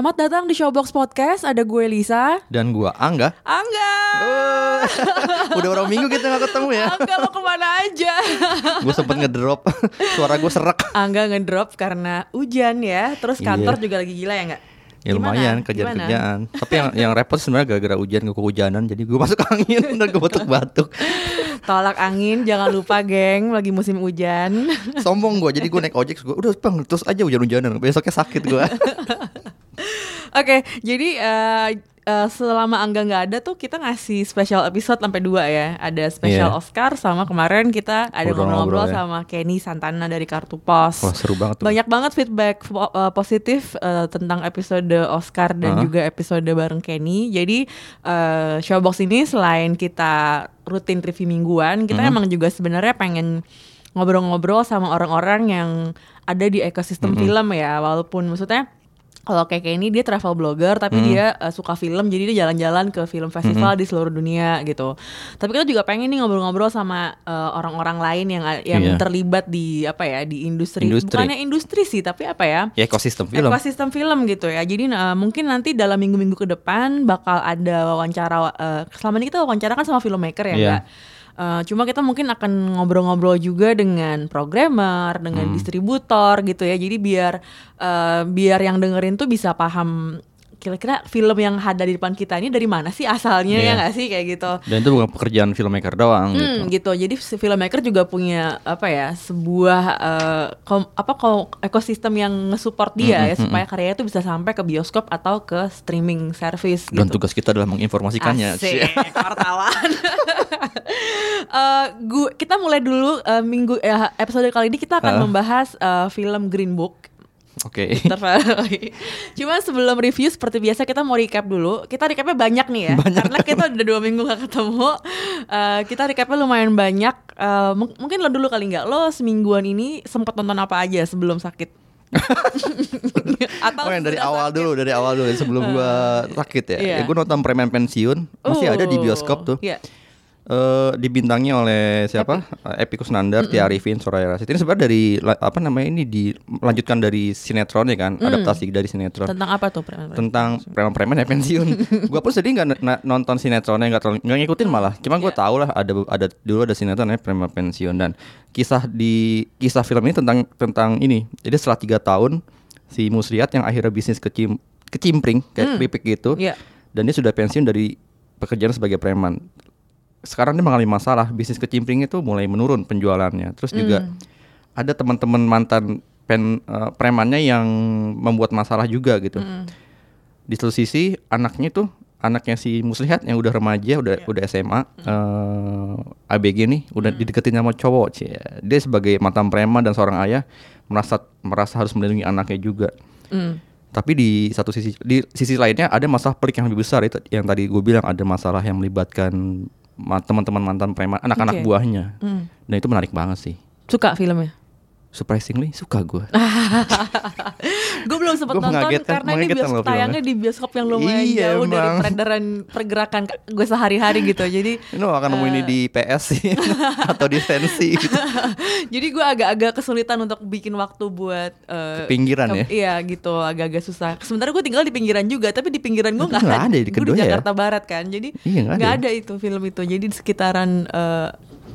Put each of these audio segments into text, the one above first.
Selamat datang di Showbox Podcast. Ada gue Lisa. Dan gua Angga. Angga. Udah berapa minggu kita gak ketemu ya? Angga lo ke mana aja? gue sempet ngedrop suara gue serak. Angga ngedrop karena hujan ya. Terus kantor Iya. juga lagi gila ya nggak? Ya lumayan kerjaan-kerjaan. Tapi yang yang repot sebenarnya gara-gara hujan gue kehujanan jadi gue masuk angin dan gue batuk-batuk. Tolak angin, jangan lupa geng, lagi musim hujan. Sombong gue jadi gue naik ojek gue udah bang terus aja hujan-hujanan besoknya sakit gue. Oke, jadi eh, eh, selama Angga nggak ada tuh kita ngasih special episode sampai dua ya. Ada special Iya. Oscar sama kemarin kita ada Ngobrol-ngobrol ya. sama Kenny Santana dari Kartu Pos. Wah seru banget tuh. Banyak banget feedback po- uh, positif uh, tentang episode Oscar dan Hah? juga episode bareng Kenny. Jadi uh, Showbox ini selain kita rutin review mingguan, kita Mhm. emang juga sebenarnya pengen ngobrol-ngobrol sama orang-orang yang ada di ekosistem Mhm. film ya. Walaupun maksudnya kalau kayak Kenny dia travel blogger tapi Mhm. dia uh, suka film jadi dia jalan-jalan ke film festival di seluruh dunia gitu. Tapi kita juga pengen nih ngobrol-ngobrol sama uh, orang-orang lain yang yang Iya. terlibat di apa ya di industri, Industri. bukannya industri sih tapi apa ya Ya ekosistem film. ekosistem film gitu ya jadi uh, mungkin nanti dalam minggu-minggu ke depan bakal ada wawancara uh, selama ini kita wawancara kan sama filmmaker ya Iya. Kak? Uh, cuma kita mungkin akan ngobrol-ngobrol juga dengan programmer, dengan Hmm. distributor gitu ya. Jadi biar uh, biar yang dengerin tuh bisa paham kira-kira film yang ada di depan kita ini dari mana sih asalnya ya Iya. nggak sih kayak gitu. Dan itu bukan pekerjaan filmmaker doang gitu. Hmm, gitu. Jadi si filmmaker juga punya apa ya sebuah eh, kom- apa ko- ekosistem yang nge-support dia ya supaya karyanya itu bisa sampai ke bioskop atau ke streaming service Dan gitu. tugas kita adalah menginformasikannya. Asik, wartawan. Eh, gua- kita mulai dulu eh, minggu eh, episode kali ini kita akan Ah. membahas eh, film Green Book. Oke. Tervaloi. Cuma sebelum review seperti biasa kita mau recap dulu. Kita recapnya banyak nih ya, karena kita udah dua minggu gak ketemu. Eh, kita recapnya lumayan banyak. Eh, mung- mungkin lo dulu kali nggak lo semingguan ini sempat nonton apa aja sebelum sakit? Atau Oh yang dari awal sakit? dulu, dari awal dulu sebelum gua sakit ya. Iya. Ya gue nonton Preman Pensiun, masih ada di bioskop tuh. Iya. Eh dibintangi oleh siapa? Eh, Epi Kusnandar, Tia Arifin, Soraya Rasid. Ini sebenarnya dari apa namanya ini dilanjutkan dari sinetron ya kan, adaptasi dari sinetron Tentang apa tuh? Preman? tentang preman-preman ya pensiun. gua pun sedih nggak nonton sinetronnya nggak terlalu nggak ngikutin malah. Cuma gua Iya. tahu lah ada ada dulu ada sinetron namanya preman pensiun dan kisah di kisah film ini tentang tentang ini. Jadi setelah tiga tahun si Muslihat yang akhirnya bisnis kecim kecimpring kayak keripik gitu Iya. dan dia sudah pensiun dari pekerjaan sebagai preman. Sekarang dia mengalami masalah bisnis kecimpring itu mulai menurun penjualannya. Terus juga Hmm. ada teman-teman mantan pen eh, premannya yang membuat masalah juga gitu. Hmm. Di satu sisi anaknya tuh anaknya si Muslihat yang udah remaja udah Iya. udah SMA eh, ABG nih udah dideketin sama cowok cie. Dia sebagai mantan preman dan seorang ayah merasa merasa harus melindungi anaknya juga. Hmm. Tapi di satu sisi di sisi lainnya ada masalah pelik yang lebih besar itu yang tadi gue bilang ada masalah yang melibatkan teman-teman mantan preman, anak-anak Oke. buahnya. Hmm. Dan itu menarik banget sih. Suka filmnya? Surprisingly suka gue. gue belum sempat nonton karena ini bioskop tayangnya di bioskop yang lumayan Iya, jauh dari emang. peredaran pergerakan gue sehari-hari gitu. Jadi Ini lo akan nemu ini di PS sih atau di Sensi gitu. jadi gue agak-agak kesulitan untuk bikin waktu buat eh, Pinggiran ya. Iya gitu, agak-agak susah. Sementara gue tinggal di pinggiran juga, tapi di pinggiran gue nggak ada di Gue di ya? Jakarta Barat kan, jadi Iya, nggak nggak ada. ada itu film itu. Jadi di sekitaran eh,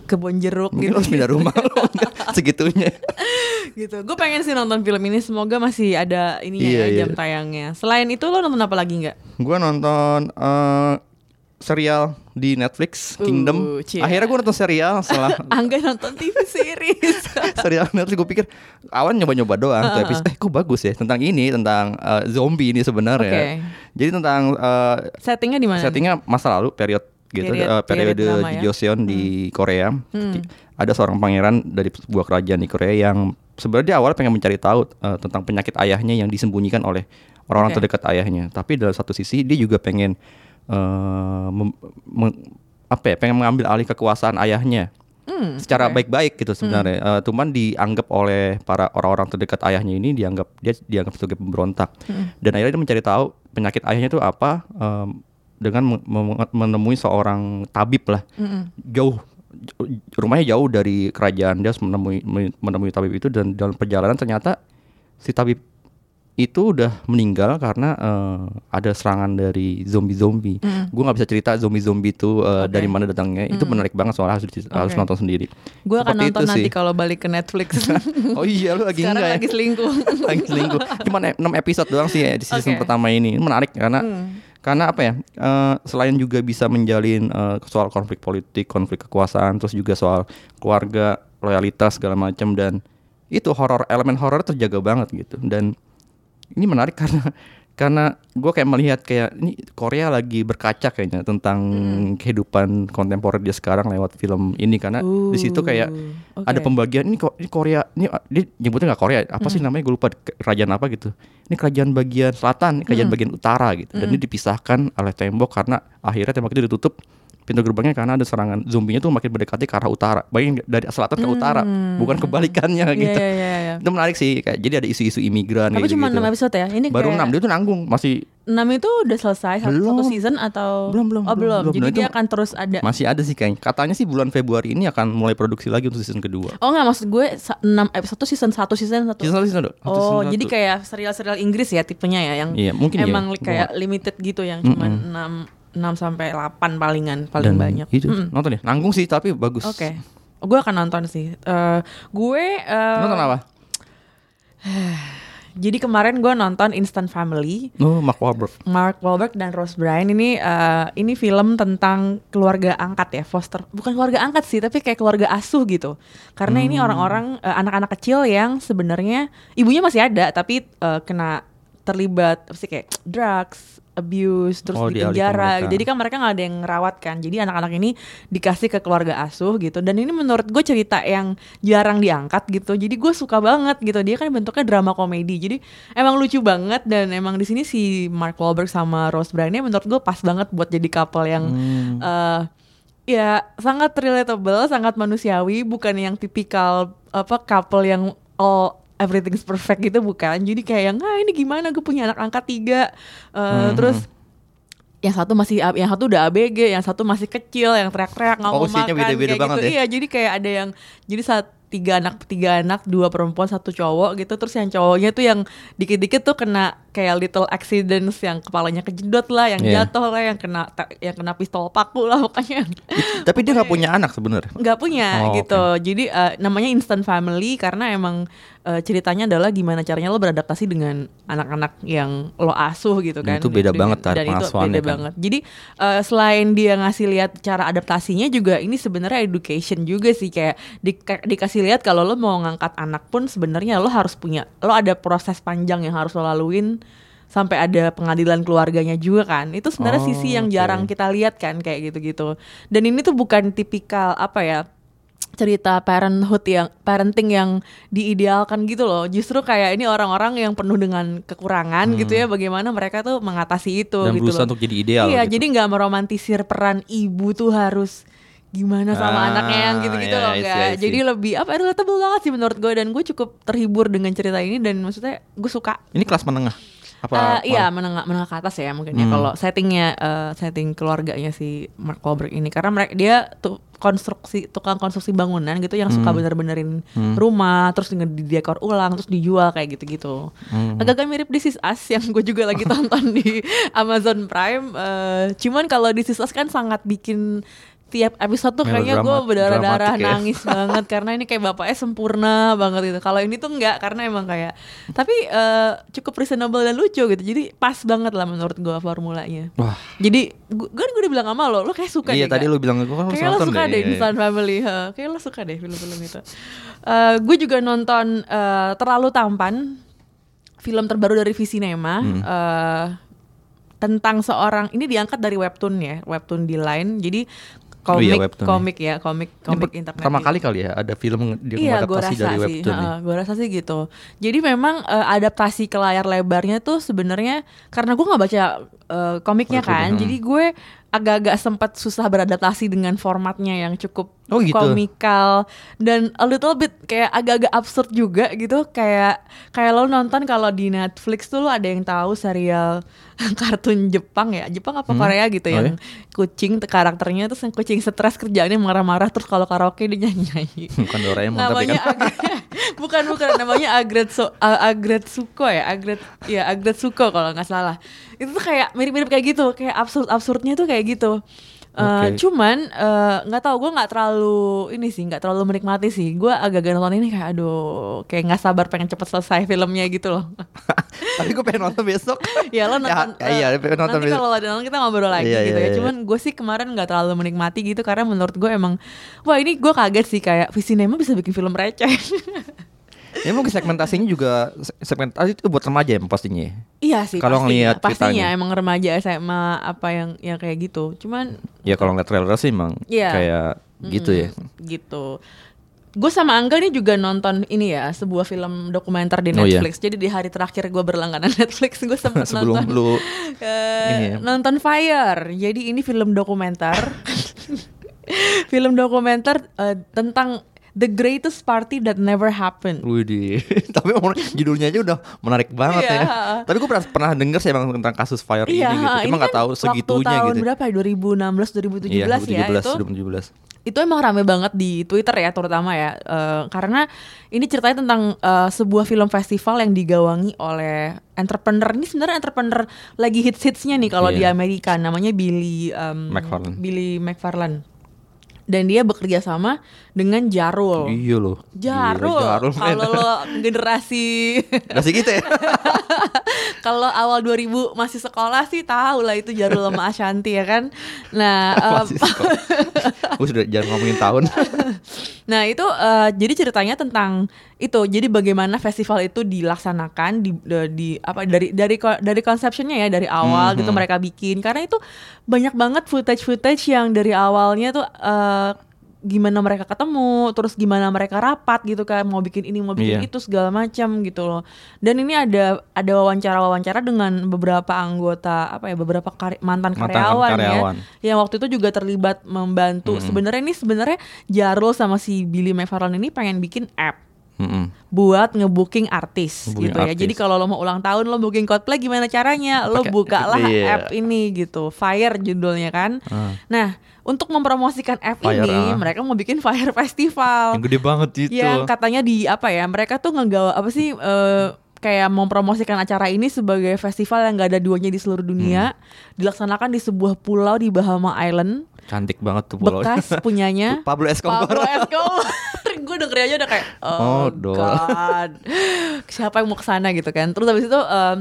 kebun jeruk Mungkin gitu. harus pindah rumah lo segitunya. gitu. Gue pengen sih nonton film ini. Semoga masih ada ini Iya, ya iya. jam tayangnya. Selain itu lo nonton apa lagi nggak? Gue nonton eh, serial di Netflix Uh, Kingdom. cie. Akhirnya gue nonton serial setelah Angga nonton TV series. serial Netflix gue pikir awalnya nyoba-nyoba doang tuh episode eh kok bagus ya tentang ini tentang eh, zombie ini sebenarnya. Oke. Jadi tentang eh, Settingnya di mana? settingnya masa lalu period gitu Period- eh, periode period lama ya. Joseon di Korea. Ada seorang pangeran dari sebuah kerajaan di Korea yang sebenarnya awalnya pengen mencari tahu eh, tentang penyakit ayahnya yang disembunyikan oleh orang-orang Oke. terdekat ayahnya. Tapi dalam satu sisi dia juga pengen eh, mem- meng- apa ya, pengen mengambil alih kekuasaan ayahnya. Hmm, secara baik-baik gitu sebenarnya. Eh, cuman dianggap oleh para orang-orang terdekat ayahnya ini dianggap dia dianggap sebagai pemberontak. Dan akhirnya dia mencari tahu penyakit ayahnya itu apa em, dengan me- me- menemui seorang tabib lah. Mm-mm. Jauh j- rumahnya jauh dari kerajaan dia menemui menemui tabib itu dan dalam perjalanan ternyata si tabib itu udah meninggal karena eh, ada serangan dari zombie-zombie. Gue nggak bisa cerita zombie-zombie itu eh, Oke. dari mana datangnya. Itu menarik banget soalnya harus di- harus nonton sendiri. Gue akan nonton nanti sih. kalau balik ke Netflix. Oh iya lu lagi Sekarang enggak lagi ya? selingkuh. lagi selingkuh. Cuma 6 episode doang sih ya di season Oke. pertama ini. Menarik karena Hmm. Karena apa ya? eh, selain juga bisa menjalin eh, soal konflik politik, konflik kekuasaan, terus juga soal keluarga, loyalitas segala macam dan itu horor elemen horor terjaga banget gitu. Dan ini menarik karena karena gue kayak melihat kayak ini Korea lagi berkaca kayaknya tentang kehidupan kontemporer dia sekarang lewat film ini. Karena di situ kayak oke. ada pembagian ini kok ini Korea ini ah, dia nyebutnya nggak Korea apa Hmm. sih namanya? Gue lupa ke- kerajaan apa gitu. Ini kerajaan bagian selatan ini Hmm. kerajaan bagian utara gitu. Dan ini dipisahkan oleh tembok karena akhirnya tembok itu ditutup pintu gerbangnya karena ada serangan zombinya tuh makin mendekati ke arah utara bayangin dari selatan ke utara bukan kebalikannya Hmm. Gitu iya, iya, iya. itu menarik sih kayak jadi ada isu-isu imigran Tapi cuma gitu 6 episode ya? Ini baru kayak enam dia tuh nanggung masih 6 itu udah selesai satu, Belum. satu season atau Belum, belum, Oh, belum, belum. belum. Jadi Nah, itu dia akan terus ada. masih ada sih kayaknya katanya sih bulan Februari ini akan mulai produksi lagi untuk season kedua Oh enggak maksud gue 6 episode season 1 season 1. season satu season satu Oh, season jadi satu. kayak serial-serial Inggris ya tipenya ya yang Iya, mungkin ya. emang Gua kayak nggak- limited gitu yang cuma 6 6 sampai 8 palingan paling Dan banyak. itu Mm-mm. nonton ya nanggung sih tapi bagus Oke. Gue akan nonton sih. Eh, gue eh, nonton apa Jadi kemarin gue nonton Instant Family. oh Mark Wahlberg Mark Wahlberg dan Rose Byrne ini eh, ini film tentang keluarga angkat ya foster bukan keluarga angkat sih tapi kayak keluarga asuh gitu karena ini Hmm. orang-orang eh, anak-anak kecil yang sebenarnya ibunya masih ada tapi eh, kena terlibat apa sih kayak drugs abuse terus Oh, di penjara mereka. jadi kan mereka nggak ada yang ngerawat kan. Jadi anak-anak ini dikasih ke keluarga asuh gitu. Dan ini menurut gue cerita yang jarang diangkat gitu. Jadi gue suka banget gitu. Dia kan bentuknya drama komedi. Jadi emang lucu banget. Dan emang di sini si Mark Wahlberg sama Rose Byrne menurut gue pas banget buat jadi couple yang Hmm. eh, ya sangat relatable sangat manusiawi. Bukan yang tipikal apa couple yang all everything's perfect gitu bukan jadi kayak yang ah ini gimana gue punya anak angkat tiga Eh, Hmm. terus yang satu masih yang satu udah ABG, yang satu masih kecil, yang teriak-teriak nggak Oh, mau makan beda-beda kayak banget gitu. ya? Iya, jadi kayak ada yang jadi saat tiga anak tiga anak dua perempuan satu cowok gitu terus yang cowoknya tuh yang dikit-dikit tuh kena kayak little accidents yang kepalanya kejedot lah yang Iya. jatuh lah yang kena yang kena pistol paku lah pokoknya. Tapi dia nggak punya anak sebenarnya? Nggak punya Oh, gitu. Jadi eh, namanya instant family karena emang eh, ceritanya adalah gimana caranya lo beradaptasi dengan anak-anak yang lo asuh gitu Dan kan. itu beda Dan- banget cara dan itu beda kan. banget. Jadi eh, selain dia ngasih lihat cara adaptasinya juga ini sebenarnya education juga sih kayak di- dikasih lihat kalau lo mau ngangkat anak pun sebenarnya lo harus punya lo ada proses panjang yang harus lo laluin sampai ada pengadilan keluarganya juga kan. Itu sebenarnya Oh, sisi yang oke. jarang kita lihat kan kayak gitu-gitu. Dan ini tuh bukan tipikal apa ya cerita parenthood yang parenting yang diidealkan gitu loh. Justru kayak ini orang-orang yang penuh dengan kekurangan gitu ya bagaimana mereka tuh mengatasi itu Hmm. dan gitu berusaha loh. untuk jadi ideal iya gitu. jadi nggak meromantisir peran ibu tuh harus gimana sama Ah, anaknya yang gitu-gitu iya, loh enggak jadi lebih apa relatable banget sih menurut gue. Dan gue cukup terhibur dengan cerita ini dan maksudnya gue suka. Ini kelas menengah apa Eh, iya menengah menengah ke atas ya mungkin ya Hmm. kalau settingnya eh, setting keluarganya si Mark Wahlberg ini karena mereka dia tuh konstruksi tukang konstruksi bangunan gitu yang suka Hmm. bener-benerin rumah terus dengan didekor ulang terus dijual kayak gitu-gitu Hmm. agak-agak mirip This Is Us yang gue juga lagi tonton di Amazon Prime eh, cuman kalau This Is Us kan sangat bikin tiap episode tuh kayaknya gue berdarah-darah ya. nangis banget karena ini kayak bapaknya sempurna banget gitu. Kalau ini tuh enggak karena emang kayak tapi eh, cukup reasonable dan lucu gitu. Jadi pas banget lah menurut gua formulanya. wah Jadi gua gue udah bilang sama lo, lo kayak suka iya deh. tadi lu bilang gue kan Kayak lo suka deh iya. Instant Family, ha. kayak lo suka deh film-film itu. Eh gue juga nonton eh, Terlalu Tampan, film terbaru dari Visinema. Hmm. eh, tentang seorang ini diangkat dari webtoon ya, webtoon di Line. Jadi komik Oh iya, webtoon ya. komik ya komik Ini komik per- internet pertama gitu. kali kali ya ada film dia Iya, gue mengadaptasi rasa dari sih, webtoon ya. gue rasa sih gitu. Jadi memang eh, adaptasi ke layar lebarnya tuh sebenarnya karena gue nggak baca eh, komiknya Webtoon, kan, hmm. jadi gue agak-agak sempat susah beradaptasi dengan formatnya yang cukup Oh, gitu. komikal. Dan a little bit kayak agak-agak absurd juga gitu, kayak kayak lo nonton kalau di Netflix tuh lo ada yang tahu serial kartun Jepang ya, Jepang apa Hmm. Korea gitu Oh, yang kucing tuh karakternya terus yang kucing stres kerjaannya marah-marah terus kalau karaoke dia nyanyi-nyanyi Bukan Doraemon tapi namanya kan. Agret, bukan bukan. Namanya Agretsu uh, Agretsuko ya? Agret ya Agretsuko kalau nggak salah. Itu tuh kayak mirip-mirip kayak gitu. Kayak absurd absurdnya tuh kayak gitu Uh, Oke. cuman uh, nggak tahu gue nggak terlalu ini sih nggak terlalu menikmati sih gue agak-agak nonton ini kayak aduh kayak nggak sabar pengen cepet selesai filmnya gitu loh tapi gue pengen nonton besok. ya lo nonton Ya, iya, eh, pengen nonton nanti kalau ada nonton kita ngobrol lagi Iya, gitu iya, ya iya. cuman gue sih kemarin nggak terlalu menikmati gitu karena menurut gue emang wah ini gue kaget sih kayak Visinema bisa bikin film receh Ya mungkin segmentasinya juga segmentasi itu buat remaja ya pastinya. Iya sih. Kalau ngelihat pastinya kitanya. emang remaja SMA apa yang yang kayak gitu. Cuman Ya kalau ngeliat trailer sih emang Iya. kayak gitu ya. gitu. Gue sama Angga nih juga nonton ini ya sebuah film dokumenter di Oh, iya. Netflix. Jadi di hari terakhir gue berlangganan Netflix gue sempat Sebelum nonton lu ini ya. nonton Fire. Jadi ini film dokumenter. film dokumenter eh, tentang The Greatest Party That Never Happened. Widih, tapi judulnya aja udah menarik banget Iya. ya. Tapi gue pernah, pernah denger sih emang tentang kasus fire Iya, ini gitu. Cuma nggak kan tahu segitunya waktu tahun gitu. berapa ya? 2016 2017 Iya, ya 2017, itu. 2017. itu emang rame banget di Twitter ya terutama ya Eh, karena ini ceritanya tentang eh, sebuah film festival yang digawangi oleh entrepreneur ini sebenarnya entrepreneur lagi hits hitsnya nih kalau di Iya. Amerika namanya Billy um, McFarlane. Billy McFarlane dan dia bekerja sama dengan Jarul Iya loh. Jarul, Gila, Jarul kalau lo generasi Masih gitu ya. kalau awal 2000 masih sekolah sih tahu lah itu Jarul sama Ashanti ya kan nah Masih sudah jangan ngomongin tahun. Nah itu eh, jadi ceritanya tentang itu. Jadi bagaimana festival itu dilaksanakan di, di apa dari dari dari konsepsinya ya dari awal gitu Mhm. mereka bikin. Karena itu banyak banget footage footage yang dari awalnya tuh eh, gimana mereka ketemu, terus gimana mereka rapat gitu kan mau bikin ini mau bikin Iya. itu segala macam gitu loh. Dan ini ada ada wawancara wawancara dengan beberapa anggota apa ya beberapa kari- mantan, Mantan karyawan, karyawan. ya yang waktu itu juga terlibat membantu. Mm-mm. Sebenarnya ini sebenarnya Jarul sama si Billy McFarlane ini pengen bikin app Mm-mm. buat ngebooking artis Ngebooking gitu ya. artis. Jadi kalau lo mau ulang tahun lo booking Coldplay gimana caranya? Lo Pakai- buka lah iya. app ini gitu. Fire judulnya kan. Ah. Nah, untuk mempromosikan app Fire, ini, ah. mereka mau bikin Fire Festival Yang gede banget itu. yang katanya di apa ya mereka tuh ngegawa apa sih eh, kayak mempromosikan acara ini sebagai festival yang gak ada duanya di seluruh dunia Hmm. dilaksanakan di sebuah pulau di Bahama Island Cantik banget tuh pulau. bekas punyanya Pablo Escobar. Pablo Escobar gue denger aja udah kayak oh, Oh, god siapa yang mau ke sana gitu kan terus habis itu em,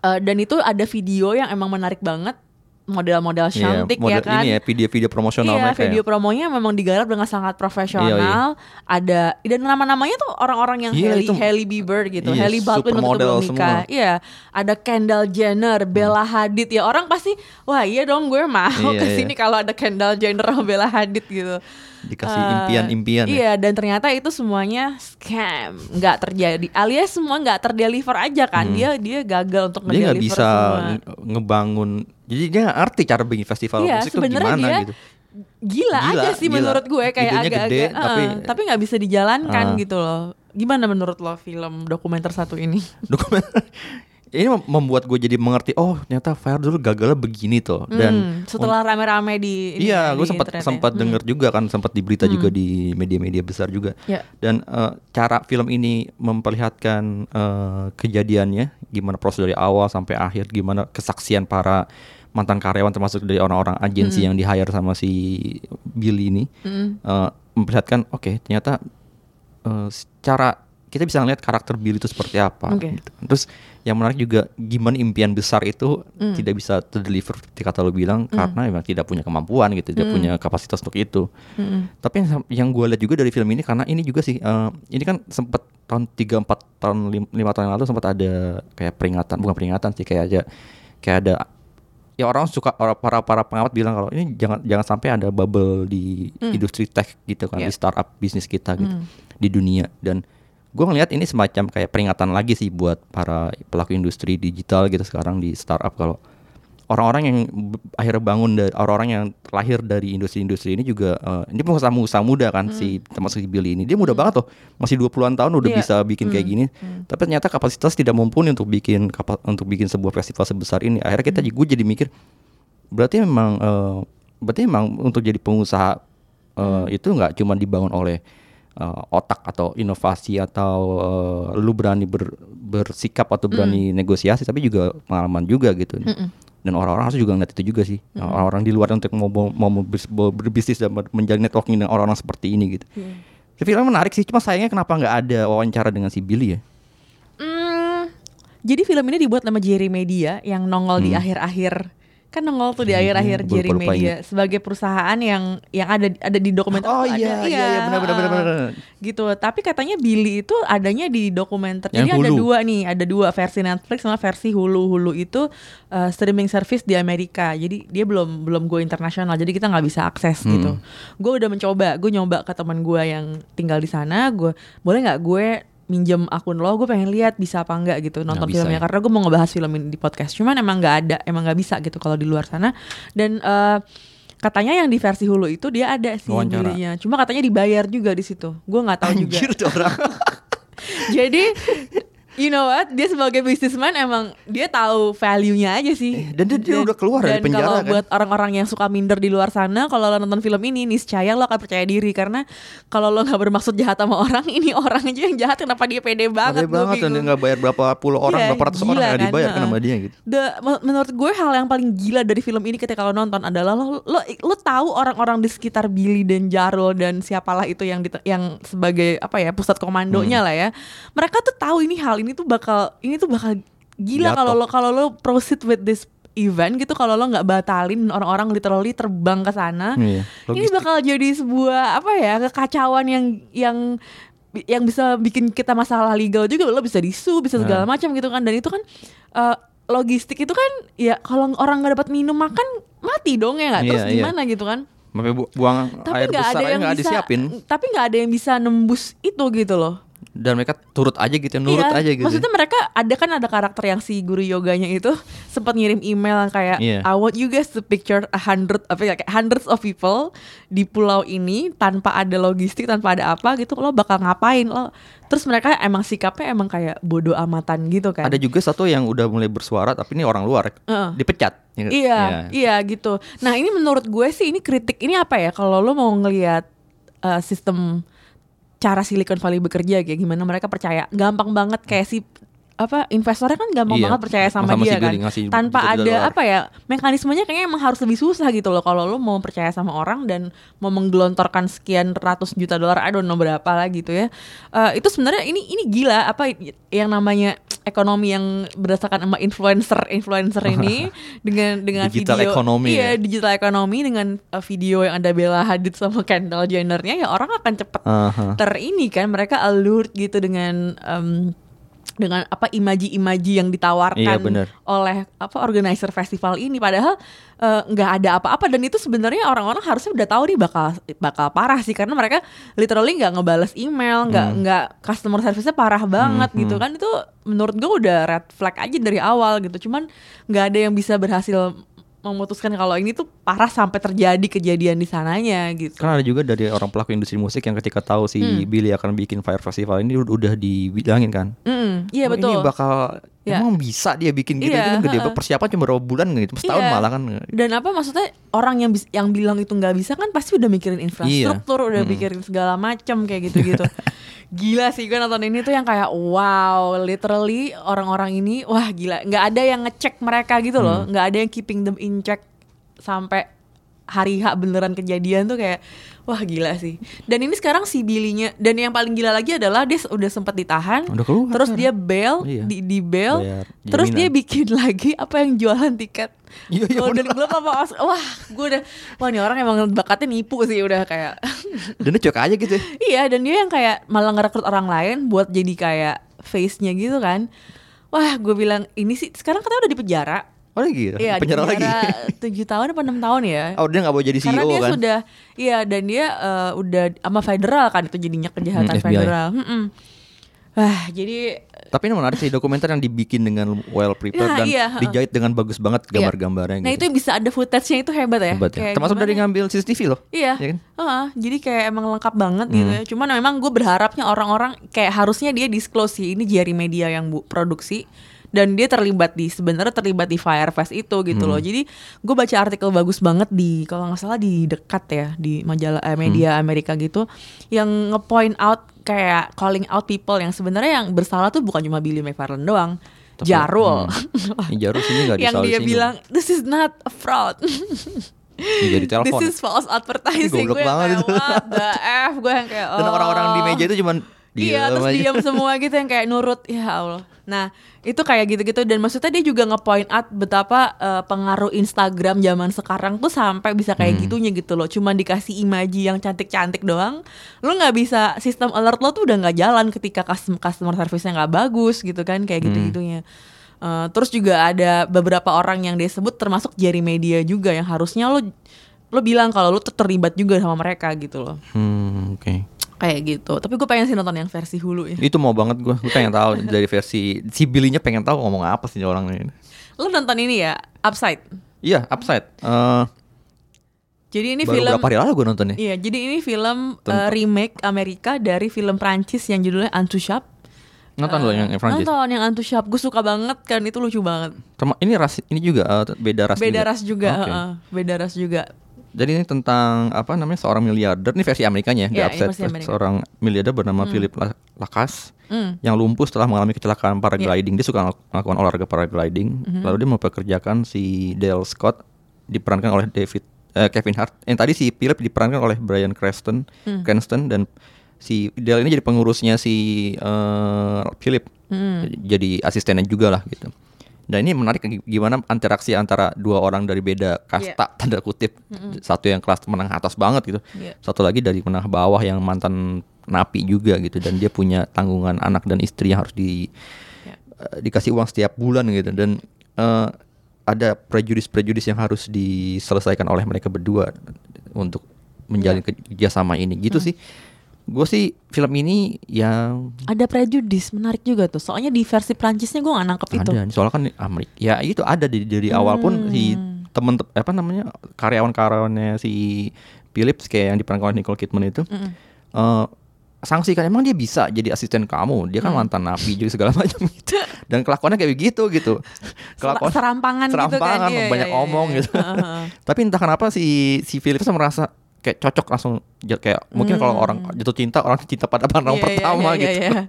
eh, dan itu ada video yang emang menarik banget model-model Iya, cantik ya model kan Ini ya video-video promosional Iya, mereka video ya. promonya memang digarap dengan sangat profesional. Iya, iya. Ada dan nama-namanya tuh orang-orang yang Iya, Hailey, itu- Hailey Bieber gitu, Iya, Hailey Baldwin supermodel belum nikah. Iya, ada Kendall Jenner, Bella Hadid ya orang pasti wah iya dong gue mau Iya, ke iya. sini kalau ada Kendall Jenner sama Bella Hadid gitu. Dikasih Eh, impian-impian ya. Iya, dan ternyata itu semuanya scam, nggak terjadi. Alias semua nggak terdeliver aja kan. Hmm. Dia dia gagal untuk Dia nggak bisa semua. nge- ngebangun. Jadi dia nggak arti cara bikin festival Iya, musik sebenarnya gimana dia gitu. Gila, Gila, aja sih gila. menurut gue kayak agak-agak gede, eh, tapi- tapi nggak bisa dijalankan Ah. gitu loh. Gimana menurut lo film dokumenter satu ini? Dokumen ini mem- membuat gue jadi mengerti oh ternyata Fire dulu gagalnya begini tuh dan Hmm, setelah rame-rame di Iya, ya, gue sempat internet ya. sempat Hmm. denger juga kan, sempat di berita juga di media-media besar juga. Ya. Dan eh, cara film ini memperlihatkan eh, kejadiannya, gimana proses dari awal sampai akhir, gimana kesaksian para mantan karyawan termasuk dari orang-orang agensi yang di hire sama si Billy ini, Hmm. eh, memperlihatkan, oke ternyata eh, secara kita bisa ngeliat karakter Billy itu seperti apa. Oke. gitu. Terus yang menarik juga gimana impian besar itu Hmm. tidak bisa terdeliver seperti kata lo bilang karena memang tidak punya kemampuan gitu, tidak punya kapasitas untuk itu. Hmm. Tapi yang, yang gue lihat juga dari film ini karena ini juga sih eh, ini kan sempat tahun 3 4 tahun 5 tahun yang lalu sempat ada kayak peringatan bukan peringatan sih kayak aja kayak ada ya orang suka orang para para pengamat bilang kalau ini jangan jangan sampai ada bubble di industri tech gitu kan Yeah. di startup bisnis kita gitu di dunia dan gue ngelihat ini semacam kayak peringatan lagi sih buat para pelaku industri digital gitu sekarang di startup. Kalau orang-orang yang akhirnya bangun dari orang-orang yang lahir dari industri-industri ini juga eh, ini pengusaha-pengusaha muda kan si termasuk si Billy ini. Dia muda banget loh masih 20-an tahun udah Iya. bisa bikin kayak gini. Tapi ternyata kapasitas tidak mumpuni untuk bikin untuk bikin sebuah festival sebesar ini. Akhirnya kita gue jadi mikir berarti memang eh, berarti memang untuk jadi pengusaha eh, itu nggak cuma dibangun oleh eh, otak atau inovasi atau eh, lu berani ber- bersikap atau berani negosiasi tapi juga pengalaman juga gitu. Dan orang-orang harus juga ngeliat itu juga sih. Orang-orang di luar untuk mau mau, mau berbis- mau berbisnis dan menjalin networking dengan orang-orang seperti ini gitu. Ya, filmnya menarik sih cuma sayangnya kenapa nggak ada wawancara dengan si Billy ya? Hmm, jadi film ini dibuat sama Jerry Media yang nongol di akhir-akhir kan nongol tuh di akhir-akhir gue Jerry Media sebagai perusahaan yang yang ada ada di dokumenter Oh tuh iya, ada, iya, iya, benar, benar, benar, uh, benar. gitu. Tapi katanya Billy itu adanya di dokumenter. Yang jadi ada Hulu. dua nih ada dua versi Netflix sama versi Hulu. Hulu itu uh, streaming service di Amerika. Jadi dia belum belum go internasional. Jadi kita nggak bisa akses Hmm. gitu. Gue udah mencoba. Gue nyoba ke teman gue yang tinggal di sana. Gue boleh nggak gue minjem akun lo gue pengen lihat bisa apa enggak gitu nonton bisa filmnya ya. karena gue mau ngebahas film ini di podcast cuman emang nggak ada emang nggak bisa gitu kalau di luar sana dan eh, katanya yang di versi Hulu itu dia ada sih Wawancara. Billy-nya. cuma katanya dibayar juga di situ gue nggak tahu juga Anjir orang jadi you know what dia sebagai businessman emang dia tahu value-nya aja sih dan dia- dia udah keluar dari dan penjara, kalau kan? buat orang-orang yang suka minder di luar sana kalau lo nonton film ini niscaya lo akan percaya diri karena kalau lo nggak bermaksud jahat sama orang ini orang aja yang jahat kenapa dia pede banget Gua banget dan dia nggak bayar berapa puluh orang, Iya, berapa ratus orang nggak kan? dibayar kan sama dia gitu. The- men- menurut gue hal yang paling gila dari film ini ketika lo nonton adalah lo lo, lo tahu orang-orang di sekitar Billy dan Jarul dan siapalah itu yang di, yang sebagai apa ya pusat Hmm. komandonya lah ya. Mereka tuh tahu ini hal ini tuh bakal ini tuh bakal gila kalau lo kalau lo proceed with this event gitu kalau lo nggak batalin orang-orang literally terbang ke sana. Iya, ini bakal jadi sebuah apa ya kekacauan yang yang yang bisa bikin kita masalah legal juga. Lo bisa disu bisa segala Nah. macam gitu kan. Dan itu kan eh, logistik itu kan ya kalau orang nggak dapat minum makan mati dong ya nggak? Terus Iya, iya. gimana gitu kan? Sampai bu- buang tapi air nggak besar ada aja yang bisa disiapin. tapi nggak ada yang bisa nembus itu gitu loh dan mereka turut aja gitu, nurut Iya, aja gitu. Maksudnya mereka ada kan ada karakter yang si guru yoganya itu sempat ngirim email kayak Iya. I want you guys to picture a hundred apa ya kayak hundreds of people di pulau ini tanpa ada logistik tanpa ada apa gitu lo bakal ngapain lo terus mereka emang sikapnya emang kayak bodoh amatan gitu kan Ada juga satu yang udah mulai bersuara tapi ini orang luar Heeh. dipecat. Iya, iya gitu. Nah ini menurut gue sih ini kritik ini apa ya? Kalau lo mau ngelihat uh, sistem cara Silicon Valley bekerja kayak gimana mereka percaya, gampang banget kayak si apa investornya kan gampang Iya, banget percaya sama, sama si dia kan. Billy ngasih tanpa ada dolar. apa ya mekanismenya kayaknya emang harus lebih susah gitu loh kalau lo mau percaya sama orang dan mau menggelontorkan sekian ratus juta dolar I don't know berapa lah gitu ya. Eh, itu sebenarnya ini ini gila apa yang namanya ekonomi yang berdasarkan sama influencer influencer ini dengan dengan Digital video economy iya ya. digital ekonomi dengan uh, video yang ada Bella Hadid sama Kendall Jennernya ya orang akan cepet Aha. ter ini kan mereka alert gitu dengan em, dengan apa imaji-imaji yang ditawarkan Iya, bener. oleh apa organizer festival ini. Padahal eh, nggak ada apa-apa. Dan itu sebenarnya orang-orang harusnya udah tahu nih bakal bakal parah sih. Karena mereka literally nggak ngebales email nggak Hmm. nggak customer service-nya parah banget gitu kan. Itu menurut gue udah red flag aja dari awal gitu. Cuman nggak ada yang bisa berhasil memutuskan kalau ini tuh parah sampai terjadi kejadian di sananya gitu Kan ada juga dari orang pelaku industri musik yang ketika tahu si Hmm. Billy akan bikin Fire Festival ini udah- dibilangin kan. Mm, iya Oh, betul Ini bakal Iya. emang bisa dia bikin gitu Iya, itu kan gede heeh. persiapan cuma berapa bulan gitu, setahun Iya. malah kan. Dan apa maksudnya orang yang bis- yang bilang itu nggak bisa kan pasti udah mikirin infrastruktur, udah mikirin segala macam kayak gitu-gitu. gila sih gue nonton ini tuh yang kayak wow, literally orang-orang ini wah gila, nggak ada yang ngecek mereka gitu loh, nggak ada yang keeping them in check sampai hari H beneran kejadian tuh kayak wah gila sih. Dan ini sekarang si Billy-nya dan yang paling gila lagi adalah dia udah sempat ditahan, Udah keluar terus sekarang. dia bail, Iya. di, di bail, Bayar terus dia bikin lagi apa yang jualan tiket Iya, iya, Golden Globe apa Oscar wah gue udah wah nih orang emang bakatnya nipu sih udah kayak Dan dia cuek aja gitu. ya. iya dan dia yang kayak malah ngerekrut orang lain buat jadi kayak face nya gitu kan wah gue bilang ini sih sekarang katanya udah di penjara Oh gitu. Iya, penjara lagi. tujuh tahun apa enam tahun ya? Oh dia nggak mau jadi CEO Karena dia kan? sudah, iya dan dia uh, udah sama federal kan itu jadinya kejahatan Hmm, FBI. federal. Mm-mm. Wah jadi Tapi ini menarik sih dokumenter yang dibikin dengan well prepared Ya, dan iya, dijahit dengan bagus banget gambar-gambarnya Nah gitu. itu bisa ada footage-nya itu hebat ya. Hebat ya. Kayak Termasuk gimana dari ya? ngambil CCTV loh. Iya. Ya kan? Heeh, jadi kayak emang lengkap banget gitu Hmm. ya. Cuman memang gue berharapnya orang-orang kayak harusnya dia disclose sih ini Jerry Media yang bu produksi dan dia terlibat di sebenarnya terlibat di Firefest itu gitu Hmm. loh. Jadi gue baca artikel bagus banget di kalau nggak salah di dekat ya di majalah eh, media Hmm. Amerika gitu yang ngepoint out kayak calling out people yang sebenarnya yang bersalah tuh bukan cuma Billy McFarland doang. Tapi- Jarul. Ini Jarul sini nggak yang dia disinggung. bilang this is not a fraud. Jadi telepon. This is false advertising gue banget kayak itu. what the f gue yang kayak Dan oh. orang-orang di meja itu cuman Iya terus diam semua gitu yang kayak nurut ya Allah. Nah itu kayak gitu-gitu dan maksudnya dia juga ngepoint out betapa eh, pengaruh Instagram zaman sekarang tuh sampai bisa kayak Hmm. gitunya gitu loh. Cuman dikasih imaji yang cantik-cantik doang, lu nggak bisa sistem alert lo tuh udah nggak jalan ketika customer customer service-nya nggak bagus gitu kan kayak Hmm. gitu-gitunya. Eh, terus juga ada beberapa orang yang dia sebut termasuk Jerry Media juga yang harusnya lo lo bilang kalau lo terlibat juga sama mereka gitu loh Hmm, oke. Kayak gitu tapi gue pengen sih nonton yang versi hulu ya Itu mau banget gue. Gue pengen tahu dari versi si Billy-nya pengen tahu ngomong apa sih orang ini. lo nonton ini ya Upside Iya, Upside. Eh jadi ini baru film berapa hari lalu gue nontonnya. iya jadi ini film eh, remake Amerika dari film Prancis yang judulnya Untouchable Nonton loh yang yang Prancis. nonton yang Untouchable gue suka banget kan itu lucu banget Terma- ini ras ini juga eh, beda ras beda juga. ras juga Oke. heeh, beda ras juga Jadi ini tentang apa namanya seorang miliarder. Ini versi Amerikanya ya, The Upside. versi Amerika. Seorang miliarder bernama Philip La- Lacasse Hmm. yang lumpuh setelah mengalami kecelakaan paragliding. Iya. Dia suka melakukan olahraga paragliding. Mhm. Lalu dia mempekerjakan si Dale Scott diperankan oleh David eh, Kevin Hart. Yang tadi si Philip diperankan oleh Brian Cranston, Hmm. Cranston dan si Dale ini jadi pengurusnya si eh, Philip. Hmm. Jadi asistennya juga lah gitu. Dan ini menarik gimana interaksi antara dua orang dari beda kasta tanda kutip. Satu yang kelas menengah atas banget gitu. Iya. Satu lagi dari menengah bawah yang mantan napi juga gitu dan dia punya tanggungan anak dan istri yang harus di Iya. eh, dikasih uang setiap bulan gitu dan eh, ada prejudis-prejudis yang harus diselesaikan oleh mereka berdua untuk menjalin Iya. kerjasama ini gitu Hmm. sih. Gue sih film ini yang ada prejudice menarik juga tuh soalnya di versi Prancisnya gue gak nangkep itu ada soalnya kan Amerika ya itu ada di dari awal pun si Hmm. temen apa namanya karyawan-karyawannya si Philips kayak yang diperankan Nicole Kidman itu Mm-mm. eh sanksi kan emang dia bisa jadi asisten kamu dia kan Hmm. mantan napi juga segala macam gitu dan kelakuannya kayak begitu gitu Sel- serampangan, gitu kan serampangan, Iya, banyak iya, iya, omong iya. gitu Heeh. tapi entah kenapa si si Philips merasa kayak cocok langsung kayak mungkin kalau Hmm. orang jatuh cinta orang cinta pada pandangan Iya, iya, pertama iya, gitu iya, iya.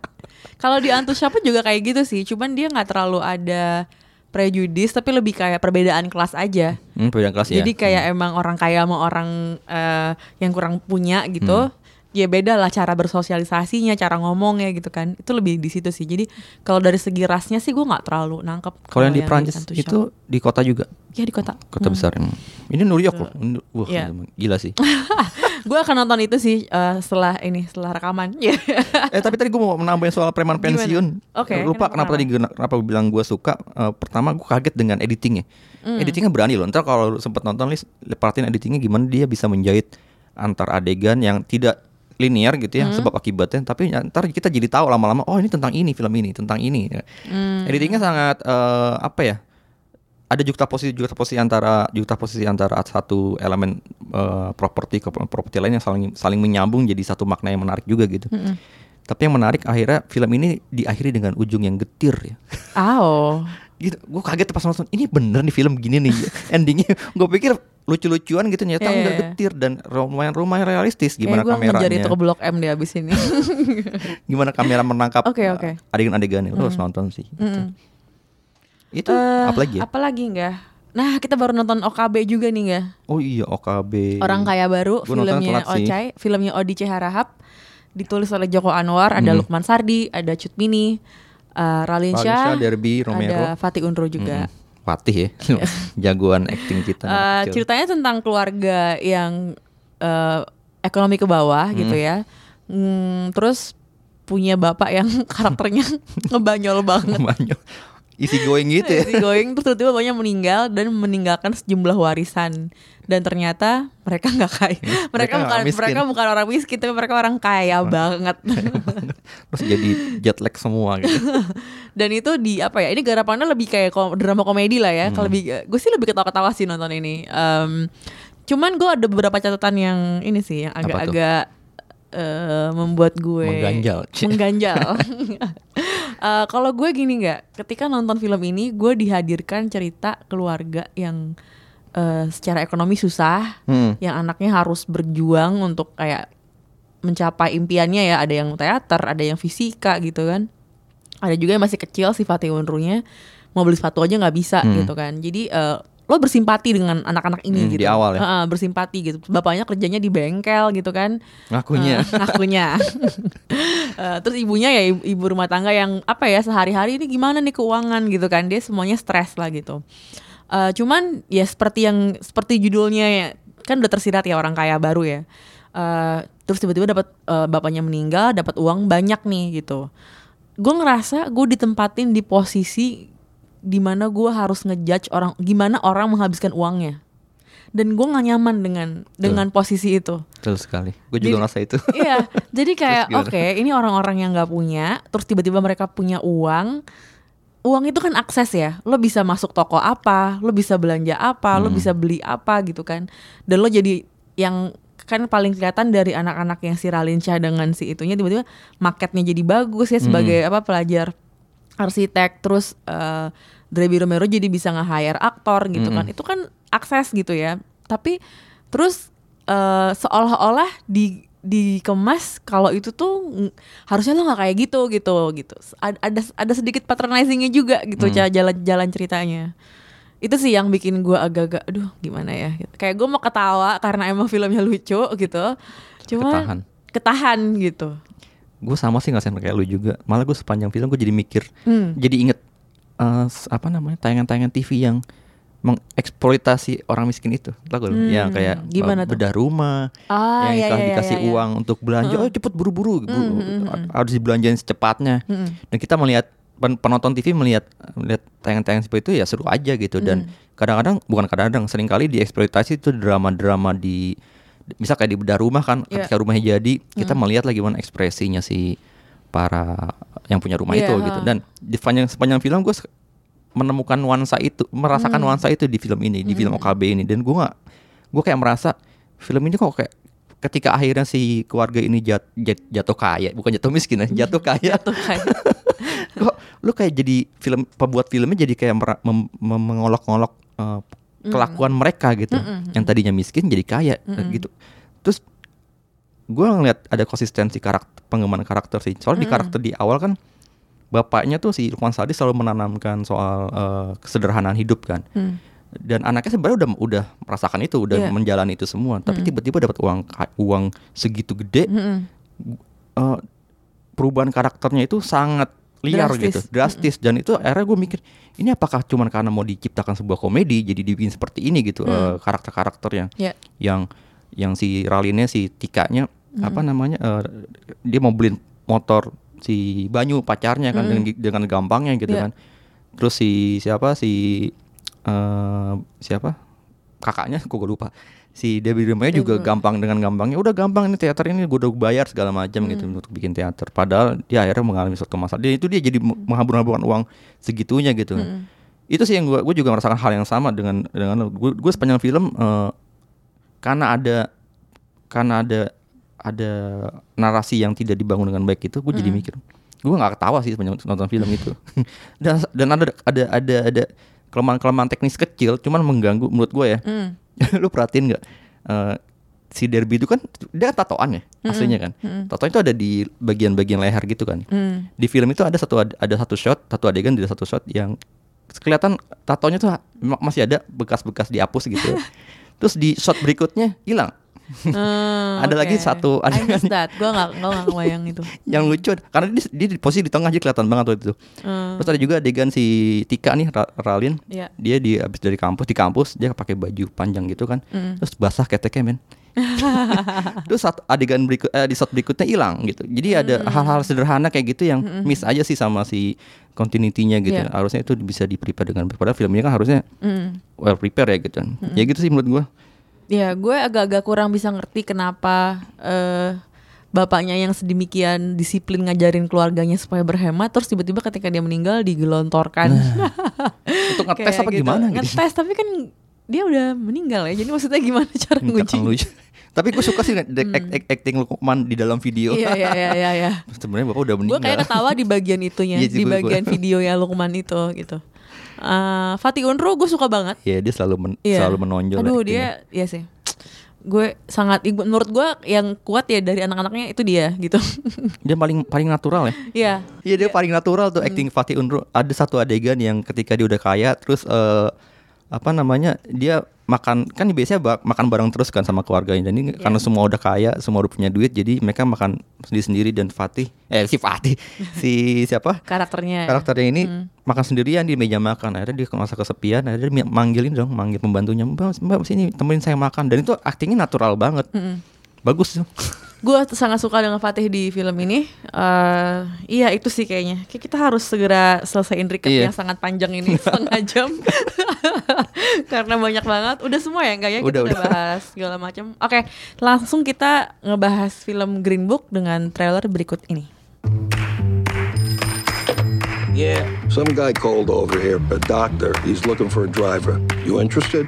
Kalau di Antusiapa juga kayak gitu sih, cuman dia nggak terlalu ada prejudis, tapi lebih kayak perbedaan kelas aja. hmm, perbedaan kelas ya Jadi kayak emang orang kaya sama orang eh, yang kurang punya gitu. Hmm. Ya beda lah cara bersosialisasinya, cara ngomongnya gitu kan. Itu lebih di situ sih. Jadi kalau dari segi rasnya sih gue nggak terlalu nangkep. kalau yang di Prancis itu di kota juga ya di kota. kota besar yang ini New York loh wah Iya. gila sih gue akan nonton itu sih eh, setelah ini setelah rekaman. Iya. eh tapi tadi gue mau menambahin soal preman pensiun Oke, lupa kenapa, kenapa, tadi kenapa gue bilang gue suka Eh, pertama gue kaget dengan editingnya Hmm. editingnya berani loh ntar kalau sempet nonton lis perhatiin editingnya gimana dia bisa menjahit antar adegan yang tidak linear gitu Hmm. ya sebab akibatnya tapi ya, ntar kita jadi tahu lama-lama oh ini tentang ini film ini tentang ini Hmm. editingnya sangat eh, apa ya ada juxtaposisi juxtaposisi antara juxtaposisi antara satu elemen eh, properti ke properti lain yang saling saling menyambung jadi satu makna yang menarik juga gitu. Mm-mm. Tapi yang menarik akhirnya film ini diakhiri dengan ujung yang getir ya. Oh. Gitu, gue kaget pas nonton ini bener nih film gini nih endingnya. Gue pikir lucu-lucuan gitu ternyata Iya, enggak iya. getir dan lumayan lumayan realistis gimana ngejar kameranya. itu ke Blok M deh abis ini. Gimana kamera menangkap Oke, eh, oke. adegan-adegannya. Lo harus nonton sih. gitu. Mm-mm. Itu Eh, apa lagi ya? Apalagi enggak? Nah, kita baru nonton OKB juga nih enggak? Oh iya OKB. Orang Kaya Baru, Gua filmnya. Ocai, filmnya Odi C. Harahap. Ditulis oleh Joko Anwar, ada Hmm. Lukman Sardi, ada Cut Mini, uh, Ralin Raline Shah, Shah, Derby, Romero. ada Fatih Unro juga. Mm-mm. Fatih ya, jagoan acting kita. Eh, kecil. ceritanya tentang keluarga yang eh, ekonomi ke bawah gitu ya. Hmm, terus punya bapak yang karakternya ngebanyol banget. Banyak. Easy going gitu ya. Easy going terus tiba-tiba bapaknya meninggal dan meninggalkan sejumlah warisan dan ternyata mereka nggak kaya. mereka, mereka nggak bukan miskin. mereka bukan orang miskin tapi mereka orang kaya banget. Terus jadi jet lag semua gitu. dan itu di apa ya? Ini garapannya lebih kayak ko- drama komedi lah ya. Hmm. Kalau lebih gue sih lebih ketawa-ketawa sih nonton ini. Em, cuman gue ada beberapa catatan yang ini sih yang agak-agak eh, membuat gue Mengganjal. mengganjal. Eh, kalau gue gini nggak, ketika nonton film ini gue dihadirkan cerita keluarga yang eh, secara ekonomi susah, Hmm. yang anaknya harus berjuang untuk kayak mencapai impiannya ya. Ada yang teater, ada yang fisika gitu kan. Ada juga yang masih kecil sifatnya unrunya mau beli sepatu aja nggak bisa Hmm. gitu kan. Jadi eh, lo bersimpati dengan anak-anak ini Hmm, gitu. di awal ya? Heeh, bersimpati gitu. Bapaknya kerjanya di bengkel gitu kan. Ngakunya. Eh, ngakunya. Eh, terus ibunya ya ibu, ibu rumah tangga yang apa ya sehari-hari ini gimana nih keuangan gitu kan dia semuanya stres lah gitu. Eh, cuman ya seperti yang seperti judulnya ya kan udah tersirat ya orang kaya baru ya. Eh, terus tiba-tiba dapat eh, bapaknya meninggal dapat uang banyak nih gitu. Gue ngerasa gue ditempatin di posisi di mana gue harus ngejudge orang gimana orang menghabiskan uangnya dan gue gak nyaman dengan dengan posisi itu Betul sekali. Gue Jadi- juga ngerasa itu. Iya, jadi kayak oke, gimana? ini orang-orang yang nggak punya, terus tiba-tiba mereka punya uang. Uang itu kan akses ya, lo bisa masuk toko apa, lo bisa belanja apa, lo Hmm. bisa beli apa gitu kan, dan lo jadi yang kan paling kelihatan dari anak-anak yang si Ralinsyah dengan si itunya tiba-tiba marketnya jadi bagus ya sebagai apa pelajar arsitek, terus eh Drebi Romero jadi bisa nge-hire aktor gitu kan, itu kan akses gitu ya, tapi terus eh, seolah-olah di dikemas kalau itu tuh harusnya lo nggak kayak gitu gitu gitu. Ada ada, sedikit patronizingnya juga gitu cara jalan-jalan ceritanya. Itu sih yang bikin gua agak-agak aduh gimana ya? Gitu. kayak gue mau ketawa karena emang filmnya lucu gitu. Cuma Ketahan. ketahan gitu gue sama sih ngerasain kayak lu juga. Malah gue sepanjang film gue jadi mikir, Hmm. jadi inget eh, s- apa namanya tayangan-tayangan TV yang mengeksploitasi orang miskin itu. Lu? Hmm, Yang kayak gimana eh, tuh? bedah rumah, ah yang ya, setelah ya, ya, dikasih ya, ya. uang untuk belanja, oh cepet buru-buru, bu- Hmm, hmm, hmm. harus dibelanjain secepatnya. Hmm. Dan kita melihat pen- penonton TV melihat melihat tayangan-tayangan seperti itu ya seru aja gitu. Dan Hmm. kadang-kadang bukan kadang-kadang sering kali dieksploitasi itu drama-drama di misal kayak di bedah rumah kan Iya. ketika rumahnya jadi kita melihat lagi gimana ekspresinya si para yang punya rumah Iya, itu gitu. Ha. dan di sepanjang sepanjang film gue menemukan nuansa itu merasakan Hmm. nuansa itu di film ini di film OKB ini. Dan gue nggak gue kayak merasa film ini kok kayak ketika akhirnya si keluarga ini jat, jat- jatuh kaya bukan jatuh miskin ya jatuh kaya. Jatuh kayak kok lu kayak jadi film pembuat filmnya jadi kayak mera- mem- mem- mengolok-olok uh, kelakuan mereka gitu. Yang tadinya miskin jadi kaya uh, gitu. Terus gue ngeliat ada konsistensi karakter pengembangan karakter sih. Soalnya di karakter di awal kan bapaknya tuh si Lukman Sadi selalu menanamkan soal uh, kesederhanaan hidup kan. Hmm. dan anaknya sebenarnya udah udah merasakan itu udah Iya. menjalani itu semua. Tapi tiba-tiba dapat uang uang segitu gede. Eh, perubahan karakternya itu sangat liar Drastis. gitu, drastis dan itu akhirnya gue mikir ini apakah cuman karena mau diciptakan sebuah komedi jadi dibikin seperti ini gitu eh, karakter-karakternya Ya. yang yang si Ralinnya si Tikanya apa namanya eh, dia mau beliin motor si Banyu pacarnya kan dengan, dengan gampangnya gitu Iya. kan. Terus si siapa si eh siapa? Kakaknya kok gue lupa si Debbie Remaya juga gampang dengan gampangnya udah gampang ini teater ini gue udah bayar segala macam gitu untuk bikin teater. Padahal dia akhirnya mengalami suatu masalah. Dia itu dia jadi menghabur-haburkan uang segitunya gitu. Itu sih yang gue gue juga merasakan hal yang sama dengan dengan gue gue sepanjang film eh, karena ada karena ada ada narasi yang tidak dibangun dengan baik itu gue jadi mikir gue nggak ketawa sih sepanjang nonton film itu. Dan dan ada ada ada ada kelemahan-kelemahan teknis kecil cuman mengganggu menurut gue ya. Hmm. lu perhatiin nggak? Eh, si Derby itu kan dia tatoan ya aslinya kan. Tatoan itu ada di bagian-bagian leher gitu kan. Hmm. di film itu ada satu ada satu shot satu adegan di satu shot yang kelihatan tatonya tuh ma- masih ada bekas-bekas dihapus gitu terus di shot berikutnya hilang Hmm, Ada lagi oke. satu I adegan. missed that. Gue gak, gua gak kebayang itu. yang lucu karena dia, dia di posisi di tengah aja kelihatan banget waktu itu Hmm. terus ada juga adegan si Tika nih Ra- Ralin Iya. dia di habis dari kampus di kampus dia pakai baju panjang gitu kan Mm. terus basah keteknya men Terus saat adegan berikut eh, di shot berikutnya hilang gitu. Jadi ada Hmm. hal-hal sederhana kayak gitu yang miss aja sih sama si continuity-nya gitu. Iya. Harusnya itu bisa di prepare dengan. Padahal film ini kan harusnya Mm. well prepare ya gitu. Ya gitu sih menurut gua. Ya, gue agak-agak kurang bisa ngerti kenapa eh bapaknya yang sedemikian disiplin ngajarin keluarganya supaya berhemat, terus tiba-tiba ketika dia meninggal digelontorkan. Untuk ngetes apa gimana gitu. Ngetes, tapi kan dia udah meninggal ya. Jadi maksudnya gimana cara nguji? lucu. Tapi gue suka sih act- acting Lukman di dalam video. Iya, iya, iya, iya, iya. Sebenarnya bapak udah Gue meninggal. kayak ketawa di bagian itunya, Iya, di gua. bagian video ya Lukman itu gitu. Eh, Fatih Unro gue suka banget. Iya dia selalu men- Iya. selalu menonjol. Aduh dia, iya sih. Gue sangat, menurut gue yang kuat ya dari anak-anaknya itu dia gitu. dia paling paling natural ya. Iya. Iya dia paling natural tuh acting Fatih Unru. Ada satu adegan yang ketika dia udah kaya terus eh, apa namanya dia makan kan biasanya ba- makan bareng terus kan sama keluarganya. Dan ini karena semua udah kaya semua udah punya duit jadi mereka makan sendiri sendiri dan Fatih eh si Fatih si siapa? Karakternya. karakternya ini makan sendirian di meja makan. Akhirnya dia merasa kesepian akhirnya dia manggilin dong manggil pembantunya. Mbak mbak sini temenin saya makan. Dan itu aktingnya natural banget bagus tuh Gue sangat suka dengan Fatih di film ini. Eh, iya itu sih kayaknya. Kayak kita harus segera selesaiin recap Iya. yang sangat panjang ini setengah jam. Karena banyak banget. Udah semua ya enggak ya kita Udah, udah, udah. bahas segala macam. Oke, langsung kita ngebahas film Green Book dengan trailer berikut ini. Yeah. Some guy called over here, a doctor. He's looking for a driver. You interested?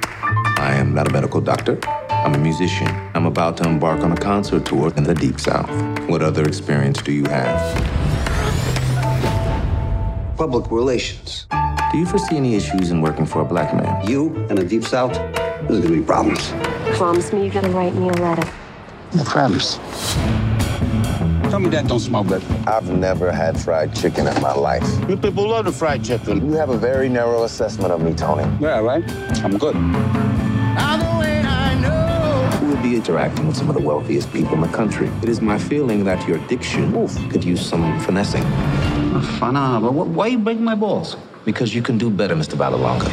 I am not a medical doctor. I'm a musician. I'm about to embark on a concert tour in the Deep South. What other experience do you have? Public relations. Do you foresee any issues in working for a black man? You and the Deep South, there's gonna be problems. Promise me you're gonna write me a letter. I promise. Tell me that don't smell good. I've never had fried chicken in my life. You people love the fried chicken. You have a very narrow assessment of me, Tony. Yeah, right? I'm good. You be interacting with some of the wealthiest people in the country. It is my feeling that your diction oof, could use some finessing. Fun, uh, but wh- why you break my balls? Because you can do better, Mr. Valalonga.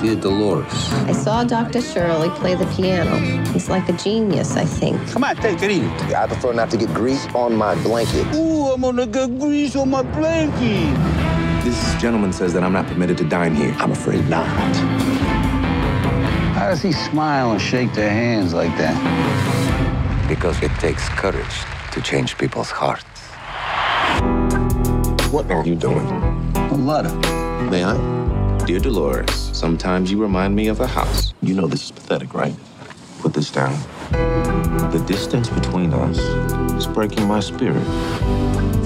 Dear Dolores. I saw Dr. Shirley play the piano. He's like a genius, I think. Come on, take it easy. I prefer not to get grease on my blanket. Ooh, I'm gonna get grease on my blanket. This gentleman says that I'm not permitted to dine here. I'm afraid not. How does he smile and shake their hands like that? Because it takes courage to change people's hearts. What are you doing? A letter. May I? Dear Dolores, sometimes you remind me of a house. You know this is pathetic, right? Put this down. The distance between us is breaking my spirit.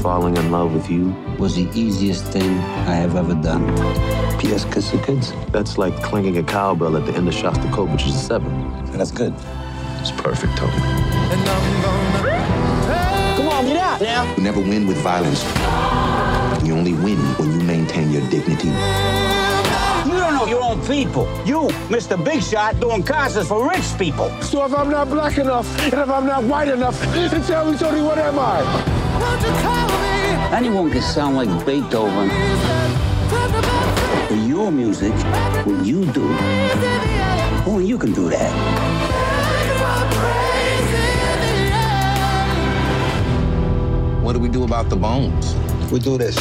Falling in love with you, Was the easiest thing I have ever done. P.S. Kiss the kids. that's like clanging a cowbell at the end of Shostakovich's Seven. And that's good. It's perfect, Tony. Come on, get out now. You never win with violence. You only win when you maintain your dignity. You don't know your own people. You, Mr. Big Shot, doing concerts for rich people. So if I'm not black enough, and if I'm not white enough, then tell me, Tony, what am I? Anyone can sound like Beethoven. But your music, what you do, only you can do that. What do we do about the bones? We do this.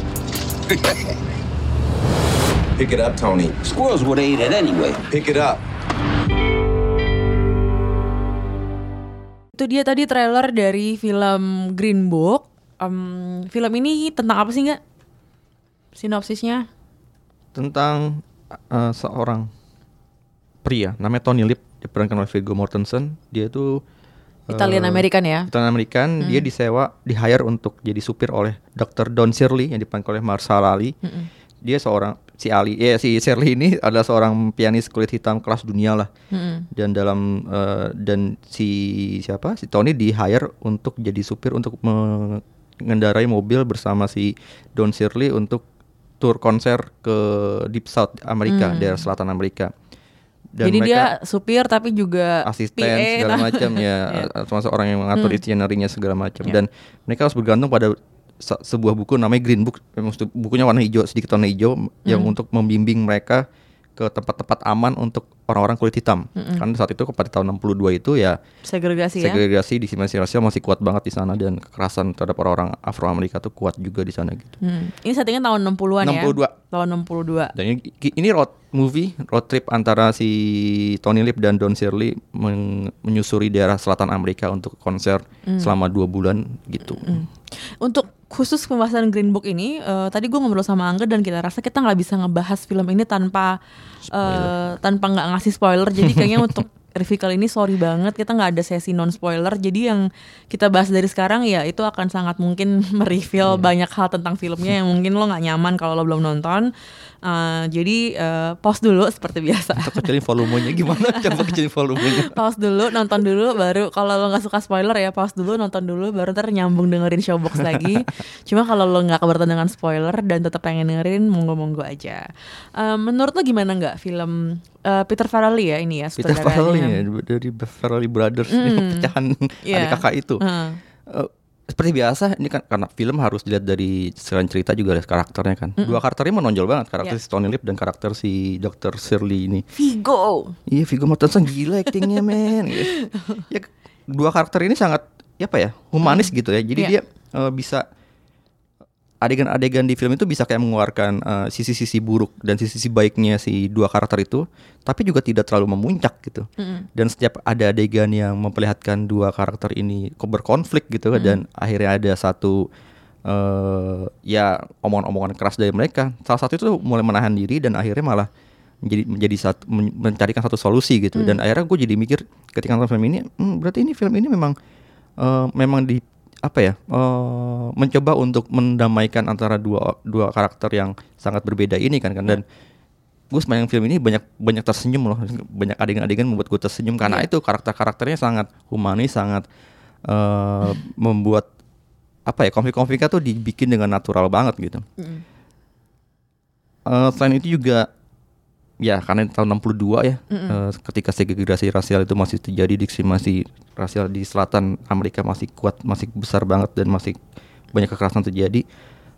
Pick it up, Tony. Squirrels would have ate it anyway. Pick it up. Itu dia tadi trailer dari film Green Book. Em, film ini tentang apa sih nggak? Sinopsisnya? tentang uh, seorang pria namanya Tony Lip diperankan oleh Viggo Mortensen dia tuh uh, Italian American ya? Italian American dia disewa di hire untuk jadi supir oleh Dr. Don Shirley yang diperankan oleh Marsala Ali. Dia seorang si Ali ya si Shirley ini adalah seorang pianis kulit hitam kelas dunia lah. Dan dalam uh, dan si siapa? Si Tony di hire untuk jadi supir untuk mengendarai mobil bersama si Don Shirley untuk tur konser ke Deep South Amerika daerah selatan Amerika Dan Jadi mereka- dia supir tapi juga asisten PA, segala macam ya. Iya. termasuk orang yang mengatur itinerary-nya segala macam. Dan mereka harus bergantung pada se- sebuah buku namanya Green Book. Bukunya warna hijau sedikit warna hijau yang untuk membimbing mereka ke tempat-tempat aman untuk orang-orang kulit hitam. Karena saat itu pada tahun 62 itu ya Segregasi ya. segregasi diskriminasi rasial masih kuat banget di sana dan kekerasan terhadap orang-orang Afro Amerika tuh kuat juga di sana gitu. Hmm. Ini settingnya tahun 60-an ya. 62. Tahun 62. Dan ini, ini road movie, road trip antara si Tony Lip dan Don Shirley men- menyusuri daerah selatan Amerika untuk konser selama dua bulan gitu. Untuk khusus pembahasan Green Book ini, eh, tadi gue ngobrol sama Angga dan kita rasa kita nggak bisa ngebahas film ini tanpa eh, tanpa nggak ngasih spoiler. Jadi kayaknya untuk review kali ini sorry banget kita nggak ada sesi non spoiler. Jadi yang kita bahas dari sekarang ya itu akan sangat mungkin mereveal banyak hal tentang filmnya yang mungkin lo nggak nyaman kalau lo belum nonton. Eh, jadi eh, pause dulu seperti biasa. Kita kecilin volumenya gimana? Coba kecilin volumenya. pause dulu nonton dulu baru kalau lo nggak suka spoiler ya pause dulu nonton dulu baru ntar nyambung dengerin showbox lagi cuma kalau lo nggak keberatan dengan spoiler dan tetap pengen dengerin monggo monggo aja Eh, menurut lo gimana nggak film eh, Peter Farrelly ya ini ya Peter? Farrelly ya dari Farrelly Brothers ini pecahan Iya. adik kakak itu. Heeh. Eh, seperti biasa ini kan karena film harus dilihat dari selain cerita juga ada karakternya kan. Dua karakternya menonjol banget karakter Iya. si Tony Lip dan karakter si Dr. Shirley ini. Vigo Iya Viggo Mortensen gila actingnya men. Gitu. Ya dua karakter ini sangat ya apa ya humanis gitu ya. Jadi Iya. dia eh, bisa adegan-adegan di film itu bisa kayak mengeluarkan eh, sisi-sisi buruk dan sisi-sisi baiknya si dua karakter itu, tapi juga tidak terlalu memuncak gitu. Dan setiap ada adegan yang memperlihatkan dua karakter ini berkonflik gitu dan akhirnya ada satu eh ya omongan-omongan keras dari mereka. Salah satu itu mulai menahan diri dan akhirnya malah menjadi menjadi satu men- mencarikan satu solusi gitu. Dan akhirnya gue jadi mikir ketika nonton film ini, hmm, berarti ini film ini memang eh, memang di apa ya eh, mencoba untuk mendamaikan antara dua dua karakter yang sangat berbeda ini kan kan dan gue sepanjang film ini banyak banyak tersenyum loh. Banyak adegan-adegan membuat gue tersenyum karena itu karakter-karakternya sangat humanis sangat eh, membuat apa ya konflik-konfliknya tuh dibikin dengan natural banget gitu. Eh, selain itu juga ya karena tahun 62 ya eh, ketika segregasi rasial itu masih terjadi diskriminasi rasial di selatan Amerika masih kuat masih besar banget dan masih banyak kekerasan terjadi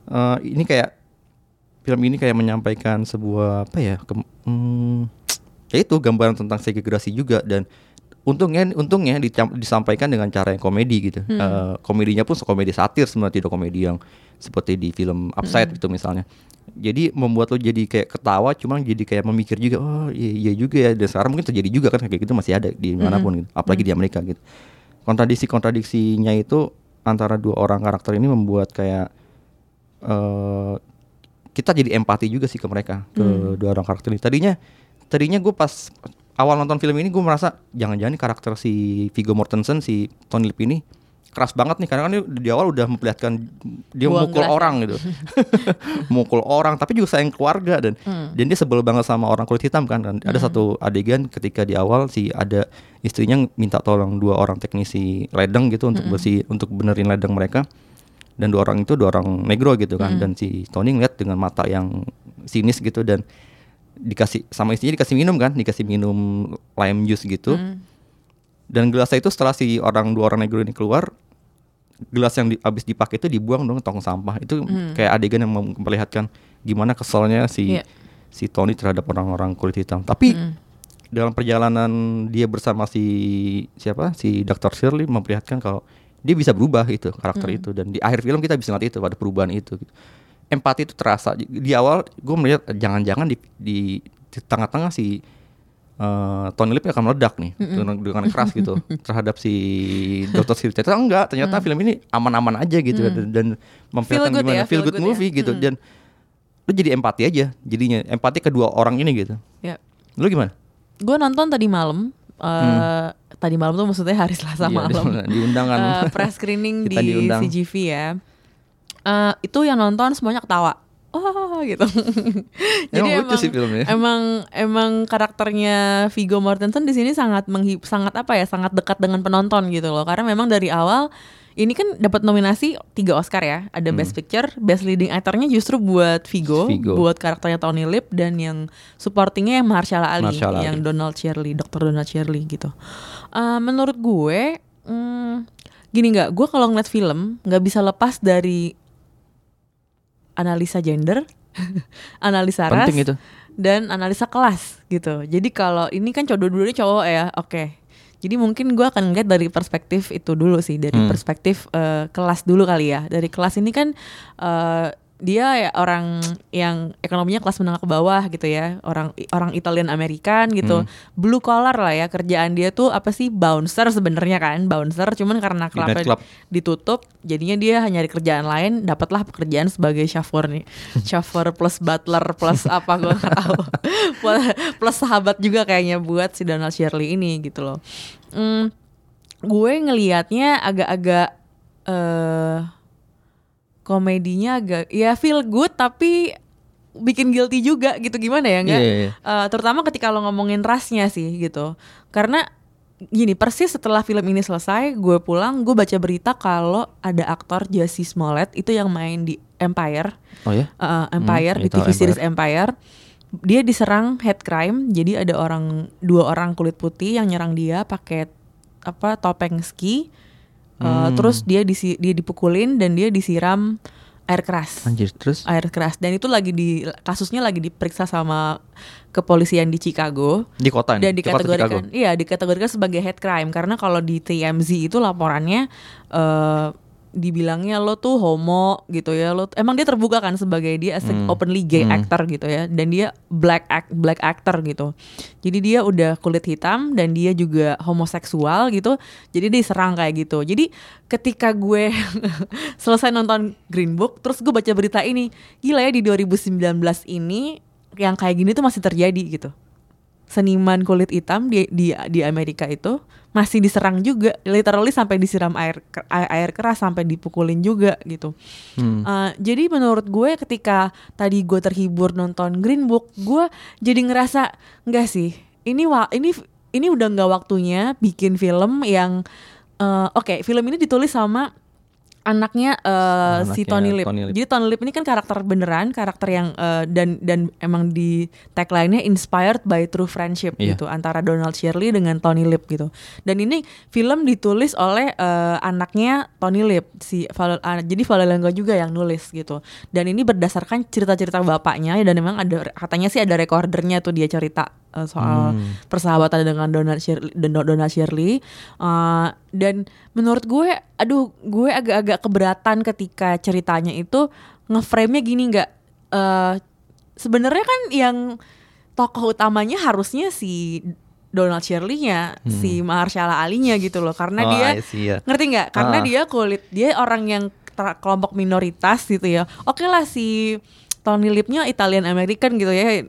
Eh, ini kayak film ini kayak menyampaikan sebuah apa ya ke, hmm, ya itu gambaran tentang segregasi juga dan untungnya untungnya dicam- disampaikan dengan cara yang komedi gitu. Eh, komedinya pun komedi satir sebenarnya tidak komedi yang seperti di film Upside itu misalnya. Jadi membuat lo jadi kayak ketawa cuma jadi kayak memikir juga oh iya, iya juga ya. Dan sekarang mungkin terjadi juga kan kayak gitu masih ada di mana pun gitu apalagi di Amerika gitu. Kontradiksi kontradiksinya itu antara dua orang karakter ini membuat kayak eh kita jadi empati juga sih ke mereka ke dua orang karakter ini. Tadinya tadinya gue pas awal nonton film ini gue merasa jangan-jangan karakter si Viggo Mortensen si Tony Lip ini keras banget nih karena kan dia di awal udah memperlihatkan dia Buang mukul gelas. orang gitu. Mukul orang tapi juga sayang keluarga dan dan dia sebel banget sama orang kulit hitam kan dan ada satu adegan ketika di awal si ada istrinya minta tolong dua orang teknisi ledeng gitu untuk bersih untuk benerin ledeng mereka dan dua orang itu dua orang negro gitu kan. Dan si Tony ngeliat dengan mata yang sinis gitu dan dikasih sama istrinya dikasih minum kan dikasih minum lime juice gitu. Dan gelasnya itu setelah si orang dua orang negro ini keluar gelas yang di, habis dipakai itu dibuang dong tong sampah. Itu kayak adegan yang memperlihatkan gimana keselnya si Iya. si Tony terhadap orang-orang kulit hitam. Tapi dalam perjalanan dia bersama si siapa? Si Dr. Shirley memperlihatkan kalau dia bisa berubah itu karakter itu. Dan di akhir film kita bisa lihat itu pada perubahan itu gitu. empati itu terasa. Di awal gue melihat jangan-jangan di, di, di tengah-tengah si eh, Tony Lip akan meledak nih dengan, dengan keras gitu terhadap si Dr. Shirley ternyata enggak ternyata film ini aman-aman aja gitu dan, dan memperlihatkan Feel gimana ya, feel feel good good ya. movie gitu. Dan lu jadi empati aja jadinya empati kedua orang ini gitu. Ya. Lu gimana? Gue nonton tadi malam eh tadi malam tuh maksudnya hari Selasa. Iya, malam di- di undangan. Eh, press screening di diundang. CGV ya Eh, itu yang nonton semuanya ketawa oh gitu Emang lucu sih filmnya. emang emang karakternya Viggo Mortensen di sini sangat menghib sangat apa ya sangat dekat dengan penonton gitu loh karena memang dari awal ini kan dapat nominasi tiga Oscar ya ada Best Picture Best Leading Actornya justru buat Viggo, Hmm. Viggo. buat karakternya Tony Lip dan yang supportingnya yang Mahershala Ali Mahershala Ali. yang Donald Shirley Dr. Donald Shirley gitu Eh, menurut gue hmm, gini nggak gue kalau ngeliat film nggak bisa lepas dari analisa gender analisa ras penting itu dan analisa kelas gitu. Jadi kalau ini kan cowok dulu cowok ya, oke. Jadi mungkin gue akan ngeliat dari perspektif itu dulu sih, dari Hmm. perspektif eh, kelas dulu kali ya. Dari kelas ini kan eh, dia ya orang yang ekonominya kelas menengah ke bawah gitu ya, orang orang Italian American gitu, Hmm. blue collar lah ya kerjaan dia tuh apa sih? Bouncer sebenarnya kan, bouncer. Cuman karena klubnya ditutup, jadinya dia hanya di kerjaan lain, dapatlah pekerjaan sebagai chauffeur nih, chauffeur plus butler plus apa gue nggak tahu, plus, sahabat juga kayaknya buat si Donald Shirley ini gitu loh. Hmm, gue ngelihatnya agak-agak eh komedinya agak ya feel good tapi bikin guilty juga gitu. Gimana ya enggak Iya, iya, iya. Eh, terutama ketika lo ngomongin rasnya sih gitu. Karena gini persis setelah film ini selesai gue pulang gue baca berita kalau ada aktor Jesse Smollett itu yang main di Empire. Oh ya? Uh, Empire Hmm, di TV series Empire. Dia diserang hate crime jadi ada orang dua orang kulit putih yang nyerang dia pakai apa topeng ski Uh, Hmm. terus dia disi, dia dipukulin dan dia disiram air keras Anjir, terus? air keras dan itu lagi di kasusnya lagi diperiksa sama kepolisian di Chicago Di kota nih? dan Di kota dikategorikan iya dikategorikan sebagai hate crime karena kalau di TMZ itu laporannya eh dibilangnya lo tuh homo gitu ya. Lo emang dia terbuka kan sebagai dia as Hmm. openly gay Hmm. actor gitu ya. Dan dia black act black actor gitu. Jadi dia udah kulit hitam dan dia juga homoseksual gitu. Jadi dia diserang kayak gitu. Jadi ketika gue selesai nonton Green Book terus gue baca berita ini gila ya di 2019 ini yang kayak gini tuh masih terjadi gitu. Seniman kulit hitam di di di Amerika itu masih diserang juga literally sampai disiram air air, air keras sampai dipukulin juga gitu Hmm. Uh, jadi menurut gue ketika tadi gue terhibur nonton Green Book gue jadi ngerasa enggak sih ini wa ini ini udah nggak waktunya bikin film yang uh, oke film ini ditulis sama anaknya uh, si Anaknya Tony Lip. Tony Lip. Jadi Tony Lip ini kan karakter beneran, karakter yang uh, dan dan emang di tagline-nya inspired by true friendship Iya. gitu antara Donald Shirley dengan Tony Lip gitu. Dan ini film ditulis oleh uh, anaknya Tony Lip si Val- uh, jadi Valelengo juga yang nulis gitu. Dan ini berdasarkan cerita-cerita bapaknya dan memang ada katanya sih ada recordernya tuh dia cerita uh, soal Hmm. persahabatan dengan Donald Shirley, Don- Donald Shirley. Uh, dan menurut gue, aduh, gue agak-agak keberatan ketika ceritanya itu ngeframe-nya gini nggak. Uh, Sebenarnya kan yang tokoh utamanya harusnya si Donald Shirley-nya, si Mahershala Ali-nya gitu loh, karena Hmm. Oh, dia see, ya. ngerti nggak? Karena Ah. dia kulit, dia orang yang ter- kelompok minoritas gitu ya. Oke lah si Tony Lip-nya Italian American gitu ya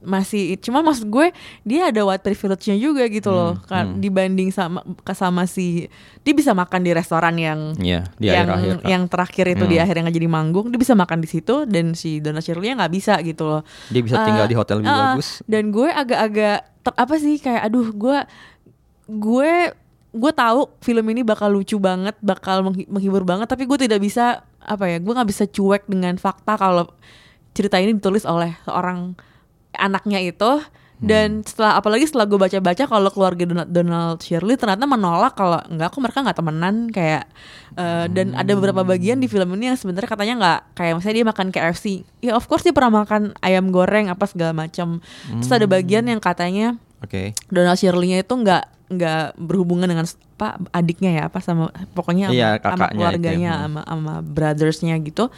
masih cuma maksud gue dia ada white privilege-nya juga gitu loh Hmm, kan hmm. dibanding sama sama si dia bisa makan di restoran yang Iya, di yang akhir-akhir, Kak. yang terakhir itu di Hmm. akhir yang jadi manggung dia bisa makan di situ dan si Donald Shirley nggak bisa gitu loh Dia bisa tinggal Eh, di hotel lebih eh, bagus. dan gue agak-agak apa sih kayak aduh gue gue gue tahu film ini bakal lucu banget bakal menghi- menghibur banget tapi gue tidak bisa apa ya gue nggak bisa cuek dengan fakta kalau cerita ini ditulis oleh seorang anaknya itu. Dan setelah apalagi setelah gue baca-baca kalau keluarga Donald, Donald Shirley ternyata menolak kalau enggak kok mereka nggak temenan kayak eh, dan ada beberapa bagian di film ini yang sebenarnya katanya nggak kayak misalnya dia makan KFC ya of course dia pernah makan ayam goreng apa segala macam. Terus ada bagian yang katanya Oke. Donald Shirley-nya itu nggak nggak berhubungan dengan apa adiknya ya apa sama pokoknya sama, Iya, sama keluarganya ya. sama sama brothersnya gitu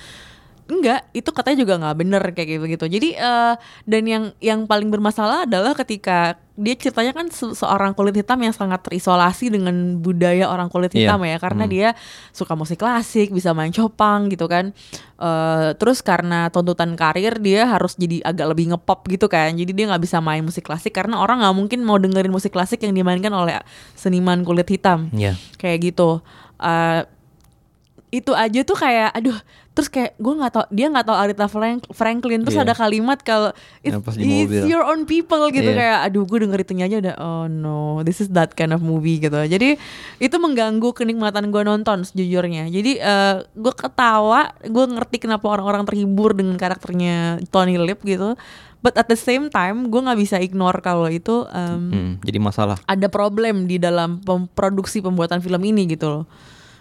enggak itu katanya juga nggak bener kayak gitu gitu jadi eh, dan yang yang paling bermasalah adalah ketika dia ceritanya kan se- seorang kulit hitam yang sangat terisolasi dengan budaya orang kulit Iya. hitam ya karena Hmm. dia suka musik klasik bisa main copang gitu kan Eh, terus karena tuntutan karir dia harus jadi agak lebih ngepop gitu kan jadi dia nggak bisa main musik klasik karena orang nggak mungkin mau dengerin musik klasik yang dimainkan oleh seniman kulit hitam Iya. kayak gitu Eh, itu aja tuh kayak aduh terus kayak gue nggak tau dia nggak tahu Aretha Frank- Franklin terus Iya. ada kalimat kalau it's, it's your own people gitu Iya. kayak aduh gue denger itunya aja udah oh no this is that kind of movie gitu jadi itu mengganggu kenikmatan gue nonton sejujurnya jadi eh, gue ketawa gue ngerti kenapa orang-orang terhibur dengan karakternya Tony Lip gitu but at the same time gue nggak bisa ignore kalau itu em, Hmm, jadi masalah. ada problem di dalam pem- produksi pembuatan film ini gitu loh.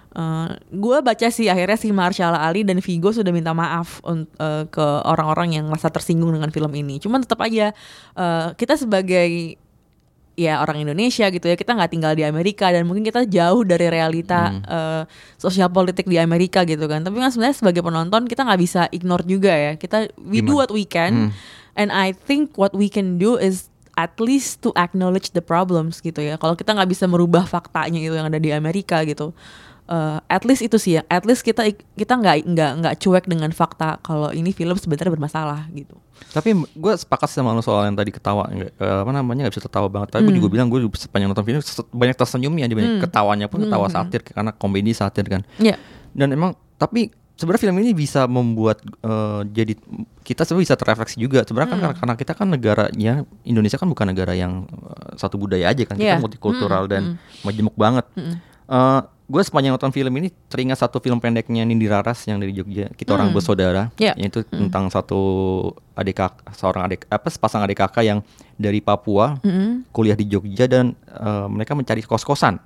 Uh, gue baca sih akhirnya si Marshall Ali dan Vigo sudah minta maaf uh, ke orang-orang yang merasa tersinggung dengan film ini. Cuman tetap aja uh, kita sebagai ya orang Indonesia gitu ya kita nggak tinggal di Amerika dan mungkin kita jauh dari realita uh, sosial politik di Amerika gitu kan. Tapi kan sebenarnya sebagai penonton kita nggak bisa ignore juga ya. Kita we do Gimana? what we can and I think what we can do is at least to acknowledge the problems gitu ya. Kalau kita nggak bisa merubah faktanya itu yang ada di Amerika gitu. Uh, at least itu sih ya. At least kita kita nggak nggak nggak cuek dengan fakta kalau ini film sebenarnya bermasalah gitu. Tapi gue sepakat sama lo soal yang tadi ketawa nggak- eh, apa namanya nggak bisa tertawa banget. Tapi gue Hmm. juga bilang gue sepanjang nonton film banyak tersenyumnya, banyak ketawanya pun ketawa satir karena komedi satir kan. Ya. Dan emang tapi sebenarnya film ini bisa membuat eh, jadi kita sebenarnya bisa terrefleksi juga. Sebenarnya kan karena, karena kita kan negaranya Indonesia kan bukan negara yang eh, satu budaya aja kan. Kita Iya. multikultural dan majemuk banget. Eh, gue sepanjang nonton film ini teringat satu film pendeknya Nindi Raras yang dari Jogja kita orang bersaudara Iya. yaitu tentang satu adik kakak seorang adik apa sepasang adik kakak yang dari Papua kuliah di Jogja dan eh, mereka mencari kos kosan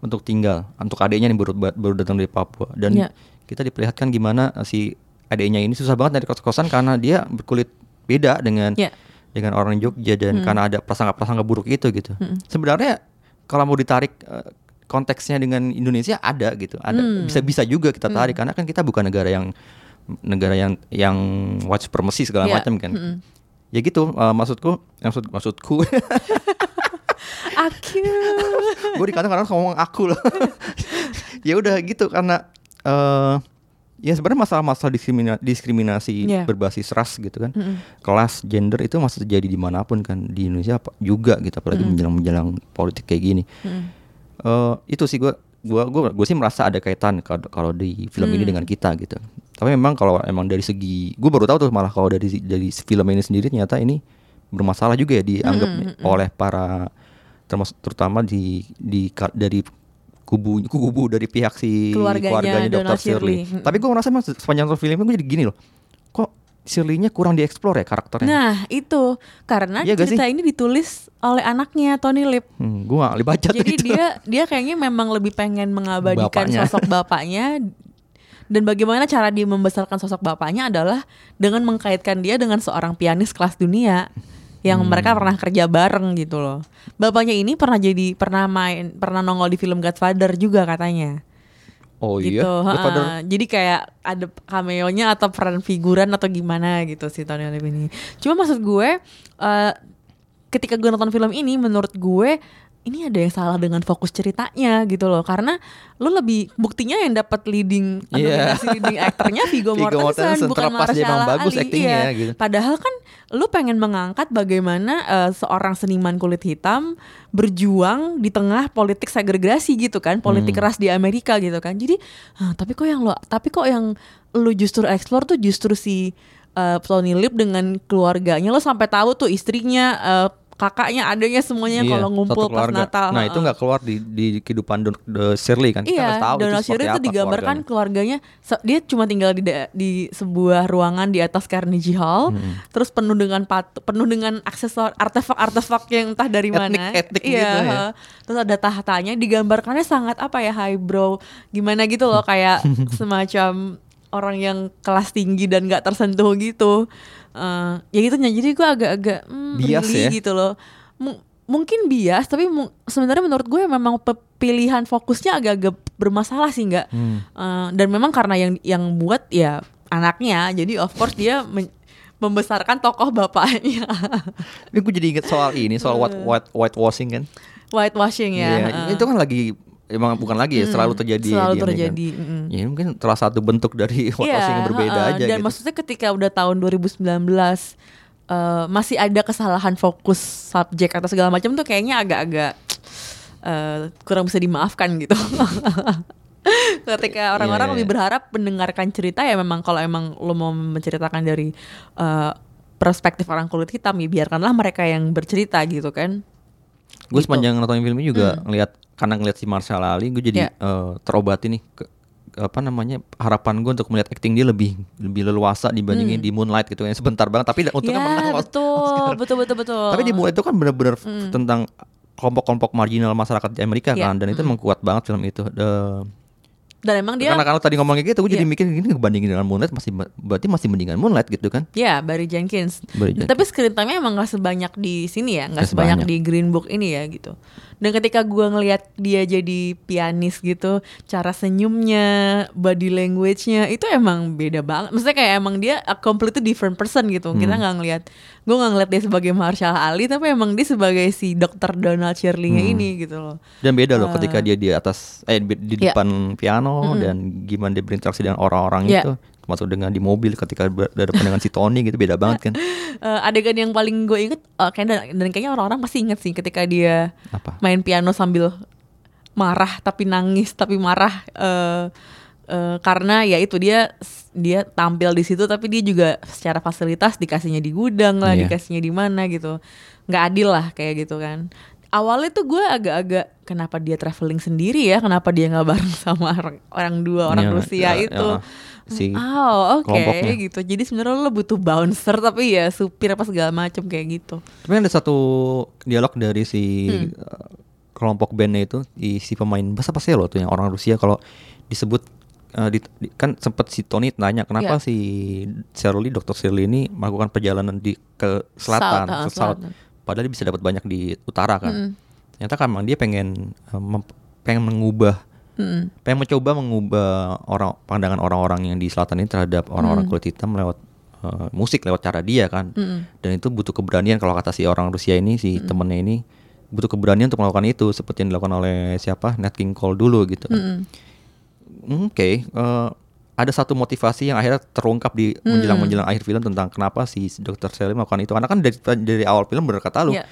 untuk tinggal untuk adiknya yang baru baru datang dari Papua dan Iya. kita diperlihatkan gimana eh, si adiknya ini susah banget dari kos kosan karena dia berkulit beda dengan Iya. dengan orang Jogja dan karena ada prasangka-prasangka buruk itu gitu. Sebenarnya kalau mau ditarik eh, konteksnya dengan Indonesia ada gitu. Ada bisa-bisa juga kita tarik karena kan kita bukan negara yang negara yang yang white supremacy segala Iya. macam kan. Ya gitu eh, maksudku maksud maksudku Aku. gue di kantor kadang ngomong aku loh. ya udah gitu karena eh ya sebenarnya masalah-masalah diskrimina- diskriminasi Iya. berbasis ras gitu kan, kelas, gender itu masih terjadi di mana pun kan di Indonesia juga gitu apalagi menjelang-menjelang politik kayak gini. Eh, itu sih gue gua gua gue sih merasa ada kaitan kalau di film ini dengan kita gitu. Tapi memang kalau emang dari segi gue baru tahu tuh malah kalau dari dari film ini sendiri ternyata ini bermasalah juga ya dianggap oleh para termasuk terutama di di dari kubu kubu dari pihak si Keluarganya Dr. Donald Shirley. Shirley. Mm-mm. Tapi gue merasa emang se- sepanjang film gue jadi gini loh. Shirley-nya kurang dieksplor ya karakternya? Nah itu karena Iya cerita ini ditulis oleh anaknya Tony Lip. Hmm, gue gak baca Jadi itu. dia dia kayaknya memang lebih pengen mengabadikan Bapaknya. sosok bapaknya dan bagaimana cara dia membesarkan sosok bapaknya adalah dengan mengkaitkan dia dengan seorang pianis kelas dunia yang Hmm. mereka pernah kerja bareng gitu loh. Bapaknya ini pernah jadi pernah main pernah nongol di film Godfather juga katanya. Oh gitu. iya. Godfather. ha-ha. Jadi kayak ada cameo-nya atau peran figuran atau gimana gitu si Tony Lip ini. Cuma maksud gue eh, ketika gue nonton film ini menurut gue ini ada yang salah dengan fokus ceritanya gitu loh karena lu lebih buktinya yang dapat leading Iya. nominasi leading aktornya Viggo Mortensen Mortensen, bukan Mahershala bagus Ali. Iya. gitu. Padahal kan lu pengen mengangkat bagaimana eh, seorang seniman kulit hitam berjuang di tengah politik segregasi gitu kan, politik Hmm. ras di Amerika gitu kan. Jadi, "Hah, tapi kok yang lo, tapi kok yang lu justru explore tuh justru si eh, Tony Lip dengan keluarganya lo sampai tahu tuh istrinya, eh, kakaknya, adanya semuanya Iya, kalau ngumpul pas keluarga. Natal. Nah itu nggak keluar di di kehidupan Don, de Shirley kan. Kita Iya, nggak tahu Donald itu Shirley itu digambarkan keluarganya. keluarganya. dia cuma tinggal di di sebuah ruangan di atas Carnegie Hall, Hmm. terus penuh dengan pat, penuh dengan aksesor artefak-artefak yang entah dari mana. Etnik-etnik iya, gitu ya. terus ada tahtanya, digambarkannya sangat apa ya highbrow, gimana gitu loh kayak semacam orang yang kelas tinggi dan nggak tersentuh gitu. Eh, ya gitu jadi gue agak-agak hmm, Bias really ya. gitu loh. Mu- mungkin bias tapi mu- sebenarnya menurut gue memang pe- pilihan fokusnya agak-agak bermasalah sih nggak Hmm. Eh, dan memang karena yang yang buat ya anaknya jadi of course dia membesarkan tokoh bapaknya Ini gue jadi inget soal ini soal white white whitewashing kan. whitewashing ya Iya, heeh. itu kan lagi emang bukan lagi ya selalu terjadi ya selalu di Amerika. terjadi, mm. Ya mungkin salah satu bentuk dari whitewashing yang berbeda heeh. aja dan gitu. maksudnya ketika udah tahun 2019 eh, masih ada kesalahan fokus subjek atau segala macam tuh kayaknya agak-agak eh, kurang bisa dimaafkan gitu. ketika orang-orang Iya, lebih iya. berharap mendengarkan cerita ya memang kalau emang lo mau menceritakan dari eh, perspektif orang kulit hitam ya biarkanlah mereka yang bercerita gitu kan. Gue gitu. sepanjang nonton film ini juga ngelihat karena ngelihat si Marshall Ali, gue jadi Iya. eh, terobati nih ke, apa namanya harapan gue untuk melihat acting dia lebih lebih leluasa dibandingin di Moonlight gitu yang sebentar banget tapi untungnya Hmm. ya menang betul, Oscar. betul betul betul. Tapi di Moonlight itu kan bener-bener f- tentang kelompok-kelompok marginal masyarakat di Amerika Iya, kan dan itu emang kuat banget film itu. The- Dan emang dia Karena kalau tadi ngomongnya gitu, gue jadi Iya. mikir gini ngebandingin dengan Moonlight masih berarti masih mendingan Moonlight gitu kan? Ya, Barry Jenkins. Barry Jenkins. Tapi screen time-nya emang gak sebanyak di sini ya, nggak Nggak sebanyak sebanyak. di Green Book ini ya gitu. Dan ketika gua ngelihat dia jadi pianis gitu, cara senyumnya, body language-nya itu emang beda banget. Maksudnya kayak emang dia a completely different person gitu. Kita Hmm. nggak ngelihat, gue nggak ngelihat dia sebagai Marshall Ali, tapi emang dia sebagai si Dr. Donald Shirley-nya Hmm. ini gitu loh. Dan beda loh Eh, ketika dia di atas eh di, di Iya. depan piano dan gimana dia berinteraksi dengan orang-orang Iya. itu, termasuk dengan di mobil ketika berhadapan dengan si Tony gitu beda banget kan? Eh, adegan yang paling gue inget eh, kayak dan, dan kayaknya orang-orang pasti inget sih ketika dia Apa? main piano sambil marah tapi nangis tapi marah eh, eh, karena ya itu dia dia tampil di situ tapi dia juga secara fasilitas dikasihnya di gudang lah Iya. dikasihnya di mana gitu nggak adil lah kayak gitu kan awalnya tuh gue agak-agak kenapa dia traveling sendiri ya kenapa dia nggak bareng sama orang, orang dua orang Iya, Rusia iya, itu iya. Si Oh oke kelompoknya. gitu Jadi sebenarnya lo butuh bouncer Tapi ya supir apa segala macem kayak gitu Tapi ada satu dialog dari si Hmm. uh, kelompok bandnya itu di si pemain bahasa apa sih lo tuh yang orang Rusia kalau disebut uh, di- di- kan sempat si Tony nanya kenapa Iya. si Shirley Dr. Shirley ini melakukan perjalanan di ke selatan, South, ke south. selatan. Padahal dia bisa dapat banyak di utara kan. Mm. Ternyata kan emang dia pengen uh, mem- pengen mengubah Mm. pengen mencoba mengubah orang pandangan orang-orang yang di selatan ini terhadap orang-orang Mm. kulit hitam lewat uh, musik lewat cara dia kan Mm. dan itu butuh keberanian kalau kata si orang Rusia ini si temennya ini butuh keberanian untuk melakukan itu seperti yang dilakukan oleh siapa Nat King Cole dulu gitu Mm-mm. Hmm, oke eh, ada satu motivasi yang akhirnya terungkap di menjelang menjelang akhir film tentang kenapa si Dr. Shelley melakukan itu karena kan dari dari awal film berkata lu Iya.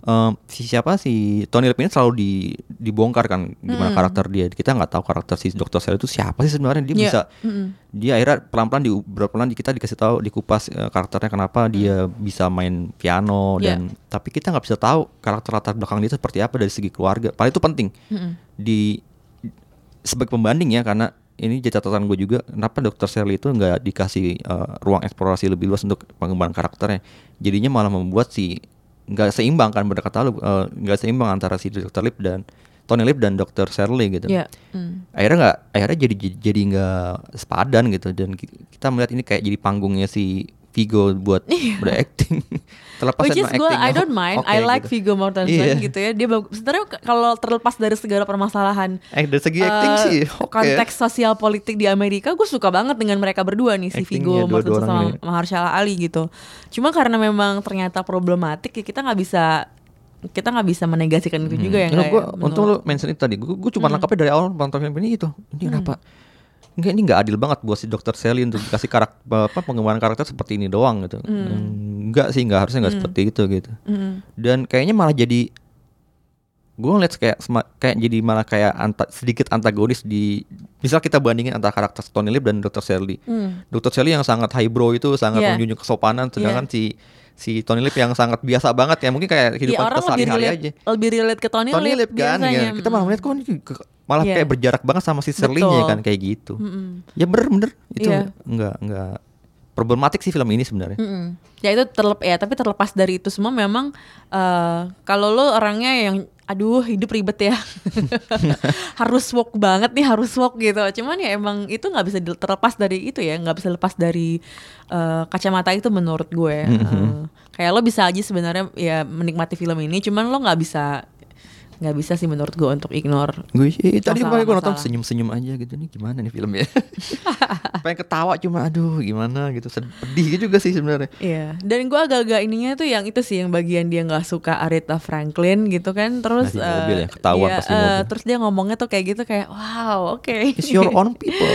eh, si siapa si Tony Lip ini selalu di, dibongkar kan gimana karakter dia kita nggak tahu karakter si Dr. Shelley itu siapa sih sebenarnya dia Iya. bisa Mm-mm. dia akhirnya pelan-pelan di pelan kita dikasih tahu dikupas eh, karakternya kenapa dia bisa main piano Iya. dan tapi kita nggak bisa tahu karakter latar belakang dia itu seperti apa dari segi keluarga. Paling itu penting Mm-mm. di sebagai pembanding ya karena ini jadi catatan gue juga kenapa Dr. Shirley itu nggak dikasih eh, ruang eksplorasi lebih luas untuk pengembangan karakternya jadinya malah membuat si nggak seimbang kan berkata lu eh, nggak seimbang antara si Dr. Lip dan Tony Lip dan Dr. Shirley gitu Iya. Mm. akhirnya nggak akhirnya jadi jadi nggak sepadan gitu dan ki- kita melihat ini kayak jadi panggungnya si Vigo buat berakting terlepas Iya. Which is dari gue I don't mind oke I like gitu. Viggo Mortensen Iya. gitu ya Dia Sebenarnya kalau terlepas dari segala permasalahan eh dari segi acting eh, sih oke konteks sosial politik di Amerika gue suka banget dengan mereka berdua nih si Viggo Mortensen sama ini. Mahershala Ali gitu cuma karena memang ternyata problematik ya kita nggak bisa kita nggak bisa menegasikan itu juga ya nggak gua, ya, untung lu mention itu tadi. Gue cuma nangkapnya dari awal nonton film ini itu. Ini kenapa? Enggak ini nggak adil banget buat si Dr. Sally untuk dikasih karakter apa pengembangan karakter seperti ini doang gitu. Enggak sih, enggak harusnya enggak seperti itu gitu. Mm. Dan kayaknya malah jadi gue ngeliat kayak kayak jadi malah kayak anta, sedikit antagonis di misal kita bandingin antara karakter Tony Lip dan Dr. Sally. Mm. Dr. Sally yang sangat highbrow itu sangat Iya. menjunjung kesopanan sedangkan si si Tony Lip yang sangat biasa banget ya mungkin kayak Ya, kehidupan orang kita lebih sehari-hari aja. lebih relate ke Tony, Tony Lip, Lip kan biasanya. ya. Kita malah Mm. melihat kok malah Iya. kayak berjarak banget sama si Betul. kan kayak gitu. Mm-mm. Ya bener bener itu Iya. enggak enggak problematik sih film ini sebenarnya. Mm-mm. Ya itu terlep ya tapi terlepas dari itu semua memang eh, kalau lo orangnya yang aduh hidup ribet ya. Harus walk banget nih harus walk gitu. Cuman ya emang itu nggak bisa terlepas dari itu ya. Nggak bisa lepas dari eh, kacamata itu menurut gue. Eh, kayak lo bisa aja sebenarnya ya menikmati film ini cuman lo nggak bisa nggak bisa sih menurut gue untuk ignore Gue sih tadi kemarin gue nonton Masalah-masalah. senyum-senyum aja gitu nih gimana nih filmnya. Pengen ketawa cuma aduh gimana gitu sedih juga sih sebenarnya. Iya, dan gue agak-agak ininya tuh yang itu sih yang bagian dia nggak suka Aretha Franklin gitu kan, terus Nah, di mobil ya, iya, eh, mobil. terus dia ngomongnya tuh kayak gitu kayak wow oke, It's your own people.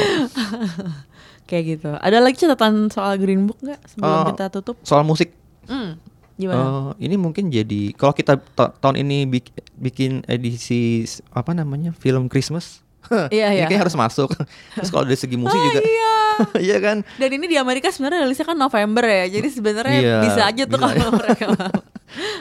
kayak gitu. Ada lagi catatan soal Green Book nggak sebelum Eh, kita tutup? Soal musik Hmm, gimana? Eh, ini mungkin jadi kalau kita ta- tahun ini bik- bikin edisi apa namanya film Christmas, Iya, ini iya. kayaknya harus masuk. Terus kalau dari segi musik Oh, juga, iya. iya kan? Dan ini di Amerika sebenarnya rilisnya kan November ya, jadi sebenarnya Iya, bisa aja tuh bisa kalau mereka mau.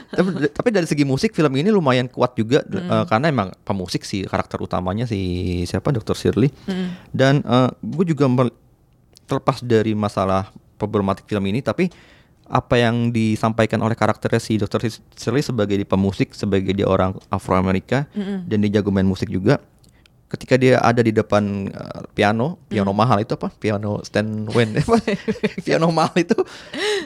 tapi, tapi dari segi musik film ini lumayan kuat juga Hmm. eh, karena emang pemusik si karakter utamanya si siapa Dr. Shirley Hmm. dan gue juga terlepas dari masalah problematik film ini tapi apa yang disampaikan oleh karakternya si Dr. Shirley sebagai di pemusik sebagai dia orang Afro Amerika Mm-mm. dan dia jago main musik juga ketika dia ada di depan uh, piano, piano Hmm. mahal itu apa? Piano stand when piano mahal itu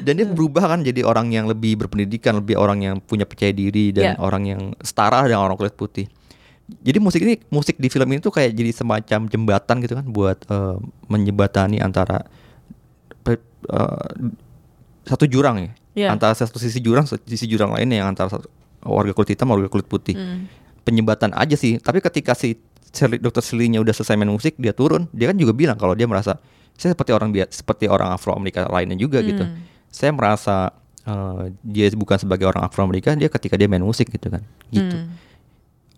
dan dia berubah kan jadi orang yang lebih berpendidikan, lebih orang yang punya percaya diri dan Yeah. orang yang setara dengan orang kulit putih. Jadi musik ini musik di film ini tuh kayak jadi semacam jembatan gitu kan buat eh, menjembatani antara eh, satu jurang ya. Iya. Antara satu sisi jurang, sisi jurang lainnya yang antara satu- warga kulit hitam, warga kulit putih. Hmm. Penyembatan aja sih. Tapi ketika si dokter Shirley-nya udah selesai main musik, dia turun, dia kan juga bilang kalau dia merasa saya seperti orang biasa, seperti orang Afro Amerika lainnya juga gitu. Hmm. Saya merasa eh, dia bukan sebagai orang Afro Amerika, dia ketika dia main musik gitu kan. Gitu Hmm.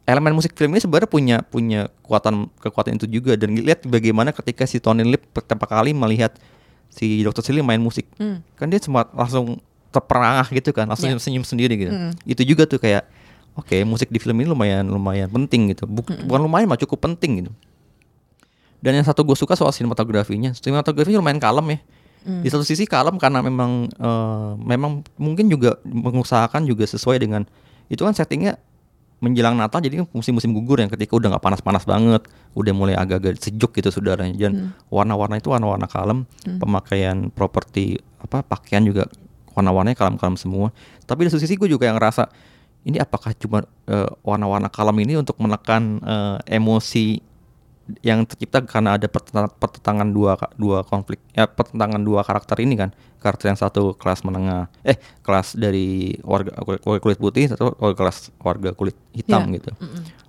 elemen musik film ini sebenarnya punya punya kekuatan kekuatan itu juga dan lihat bagaimana ketika si Tony Lip pertama kali melihat si Dr. Silly main musik Hmm. kan dia sempat langsung terperangah gitu kan langsung Ya. senyum sendiri gitu Hmm. itu juga tuh kayak oke musik di film ini lumayan lumayan penting gitu Buk- Hmm. bukan lumayan mah cukup penting gitu dan yang satu gue suka soal sinematografinya sinematografinya lumayan kalem ya Hmm. di satu sisi kalem karena memang eh, memang mungkin juga mengusahakan juga sesuai dengan itu kan settingnya menjelang Natal jadi kan musim-musim gugur yang ketika udah nggak panas-panas banget udah mulai agak-agak sejuk gitu saudaranya. Dan warna-warna itu warna-warna kalem pemakaian properti apa pakaian juga warna-warnanya kalem-kalem semua. Tapi di satu sisi gue juga yang ngerasa ini apakah cuma eh, warna-warna kalem ini untuk menekan eh, emosi yang tercipta karena ada pertentangan, dua dua konflik ya pertentangan dua karakter ini kan karakter yang satu kelas menengah eh kelas dari warga kulit, kulit putih atau kelas warga kulit hitam Ya. gitu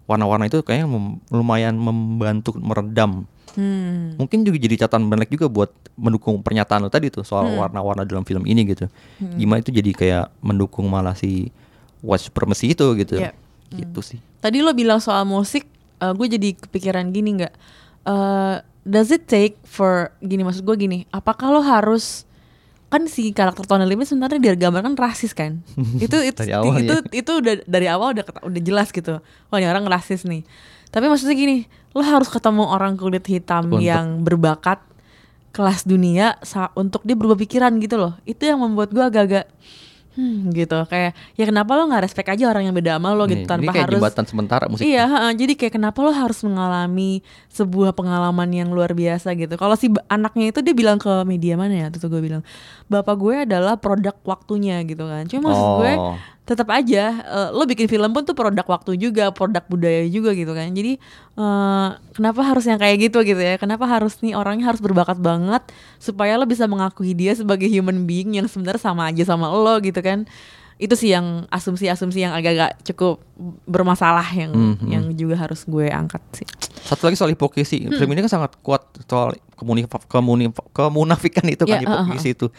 warna-warna itu kayaknya mem- lumayan membantu meredam Hmm. mungkin juga jadi catatan balik juga buat mendukung pernyataan lo tadi tuh soal Hmm. warna-warna dalam film ini gitu gimana itu jadi kayak mendukung malah si white supremacy itu gitu Iya. gitu sih Tadi lo bilang soal musik, gue jadi kepikiran gini nggak? Eh, does it take for gini maksud gue gini? Apakah lo harus kan si karakter Tony Lip ini sebenarnya digambarkan rasis kan? itu itu awal itu, ya. itu udah dari awal udah udah jelas gitu. Wah ini orang rasis nih. Tapi maksudnya gini, lo harus ketemu orang kulit hitam Untuk- yang berbakat kelas dunia untuk dia berubah pikiran gitu loh. Itu yang membuat gue agak-agak hmm, gitu kayak ya kenapa lo nggak respect aja orang yang beda sama lo Nih, gitu tanpa ini kayak harus jembatan sementara musik Iya, heeh. jadi kayak kenapa lo harus mengalami sebuah pengalaman yang luar biasa gitu. Kalau si anaknya itu dia bilang ke media mana ya? Terus gue bilang, bapak gue adalah produk waktunya gitu kan. Cuma maksud gue Oh. Tetap aja eh, lo bikin film pun tuh produk waktu juga, produk budaya juga gitu kan. Jadi eh, kenapa harus yang kayak gitu gitu ya? Kenapa harus nih orangnya harus berbakat banget supaya lo bisa mengakui dia sebagai human being yang sebenarnya sama aja sama lo gitu kan? Itu sih yang asumsi-asumsi yang agak-agak cukup bermasalah yang Mhm. yang juga harus gue angkat sih. Satu lagi soal hipokrisi. Hmm. Film ini kan sangat kuat soal komuni, komuni, kemunafikan itu kan Ya, hipokrisi itu.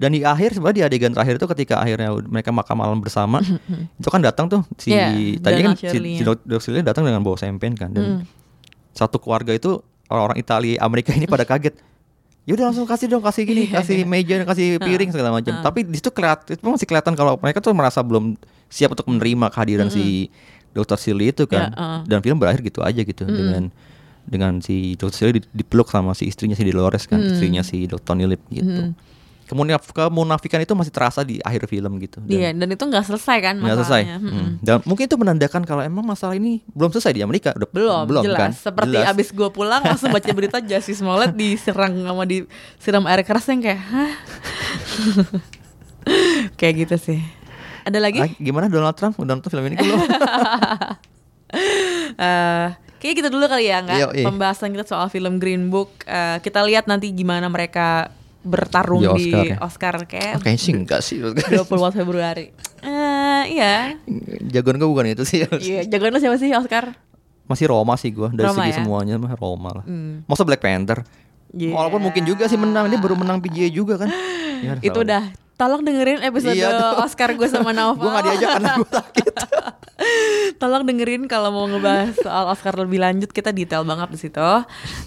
Dan di akhir sebenarnya di adegan terakhir itu ketika akhirnya mereka makan malam bersama, itu kan datang tuh si Ya, tadinya kan si, si Dok- Shirley datang dengan bawa sempen kan dan Mm. satu keluarga itu orang-orang Italia Amerika ini pada kaget. Ya udah langsung kasih dong, kasih gini, kasih meja, kasih piring segala macam. Tapi di situ kelihatan itu masih kelihatan kalau mereka tuh merasa belum siap untuk menerima kehadiran si Dr. Shirley itu kan. Ya, uh. Dan film berakhir gitu aja gitu dengan dengan si Dr. Shirley di- dipeluk sama si istrinya si Dolores kan, istrinya si Dr. Tony Lip gitu. Kemunaf- kemunafikan itu masih terasa di akhir film gitu. Dan- Iya, dan itu nggak selesai kan nggak selesai. masalahnya. Hmm. Mm-mm. Dan mungkin itu menandakan kalau emang masalah ini belum selesai di Amerika. Udah Belum, belum jelas. kan? Seperti Jelas. abis gue pulang langsung baca berita Jussie Smollett diserang sama disiram air keras yang kayak, hah? kayak gitu sih. Ada lagi? Ah, gimana Donald Trump udah nonton film ini belum? Eh, kayak gitu dulu kali ya, nggak? Yoi. Pembahasan kita soal film Green Book. Eh, kita lihat nanti gimana mereka bertarung Di di Oscar ya? Oscar, kayak Oke sih enggak sih. 24 Februari. Eh, iya. Jagoan gue bukan itu sih. Iya, jagoan lo siapa sih Oscar? Masih Roma sih gue dari Roma segi ya? semuanya mah Roma lah. Hmm. Masa Black Panther? Iya. Walaupun mungkin juga sih menang, dia baru menang PGA juga kan. Ya, Itu udah Tolong dengerin episode Iya tuh. Oscar gue sama Naufal Gue gak diajak karena gue sakit. Tolong dengerin kalau mau ngebahas soal Oscar lebih lanjut kita detail banget di situ.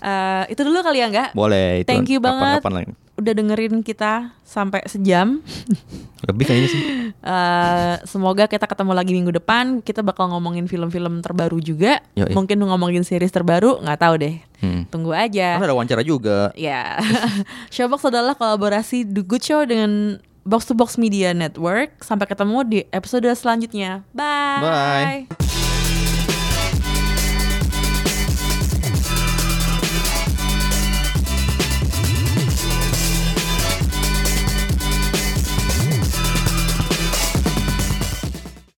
Eh, itu dulu kali ya enggak? Boleh itu. Thank you banget kapan-kapan lagi. Udah dengerin kita sampai sejam. Lebih kayaknya sih. Eh, semoga kita ketemu lagi minggu depan. Kita bakal ngomongin film-film terbaru juga. Yoi. Mungkin ngomongin series terbaru, nggak tahu deh. Hmm. Tunggu aja. Kan ada wawancara juga. Ya, Showbox adalah kolaborasi The Good Show dengan Box to Box Media Network. Sampai ketemu di episode selanjutnya. Bye. Bye.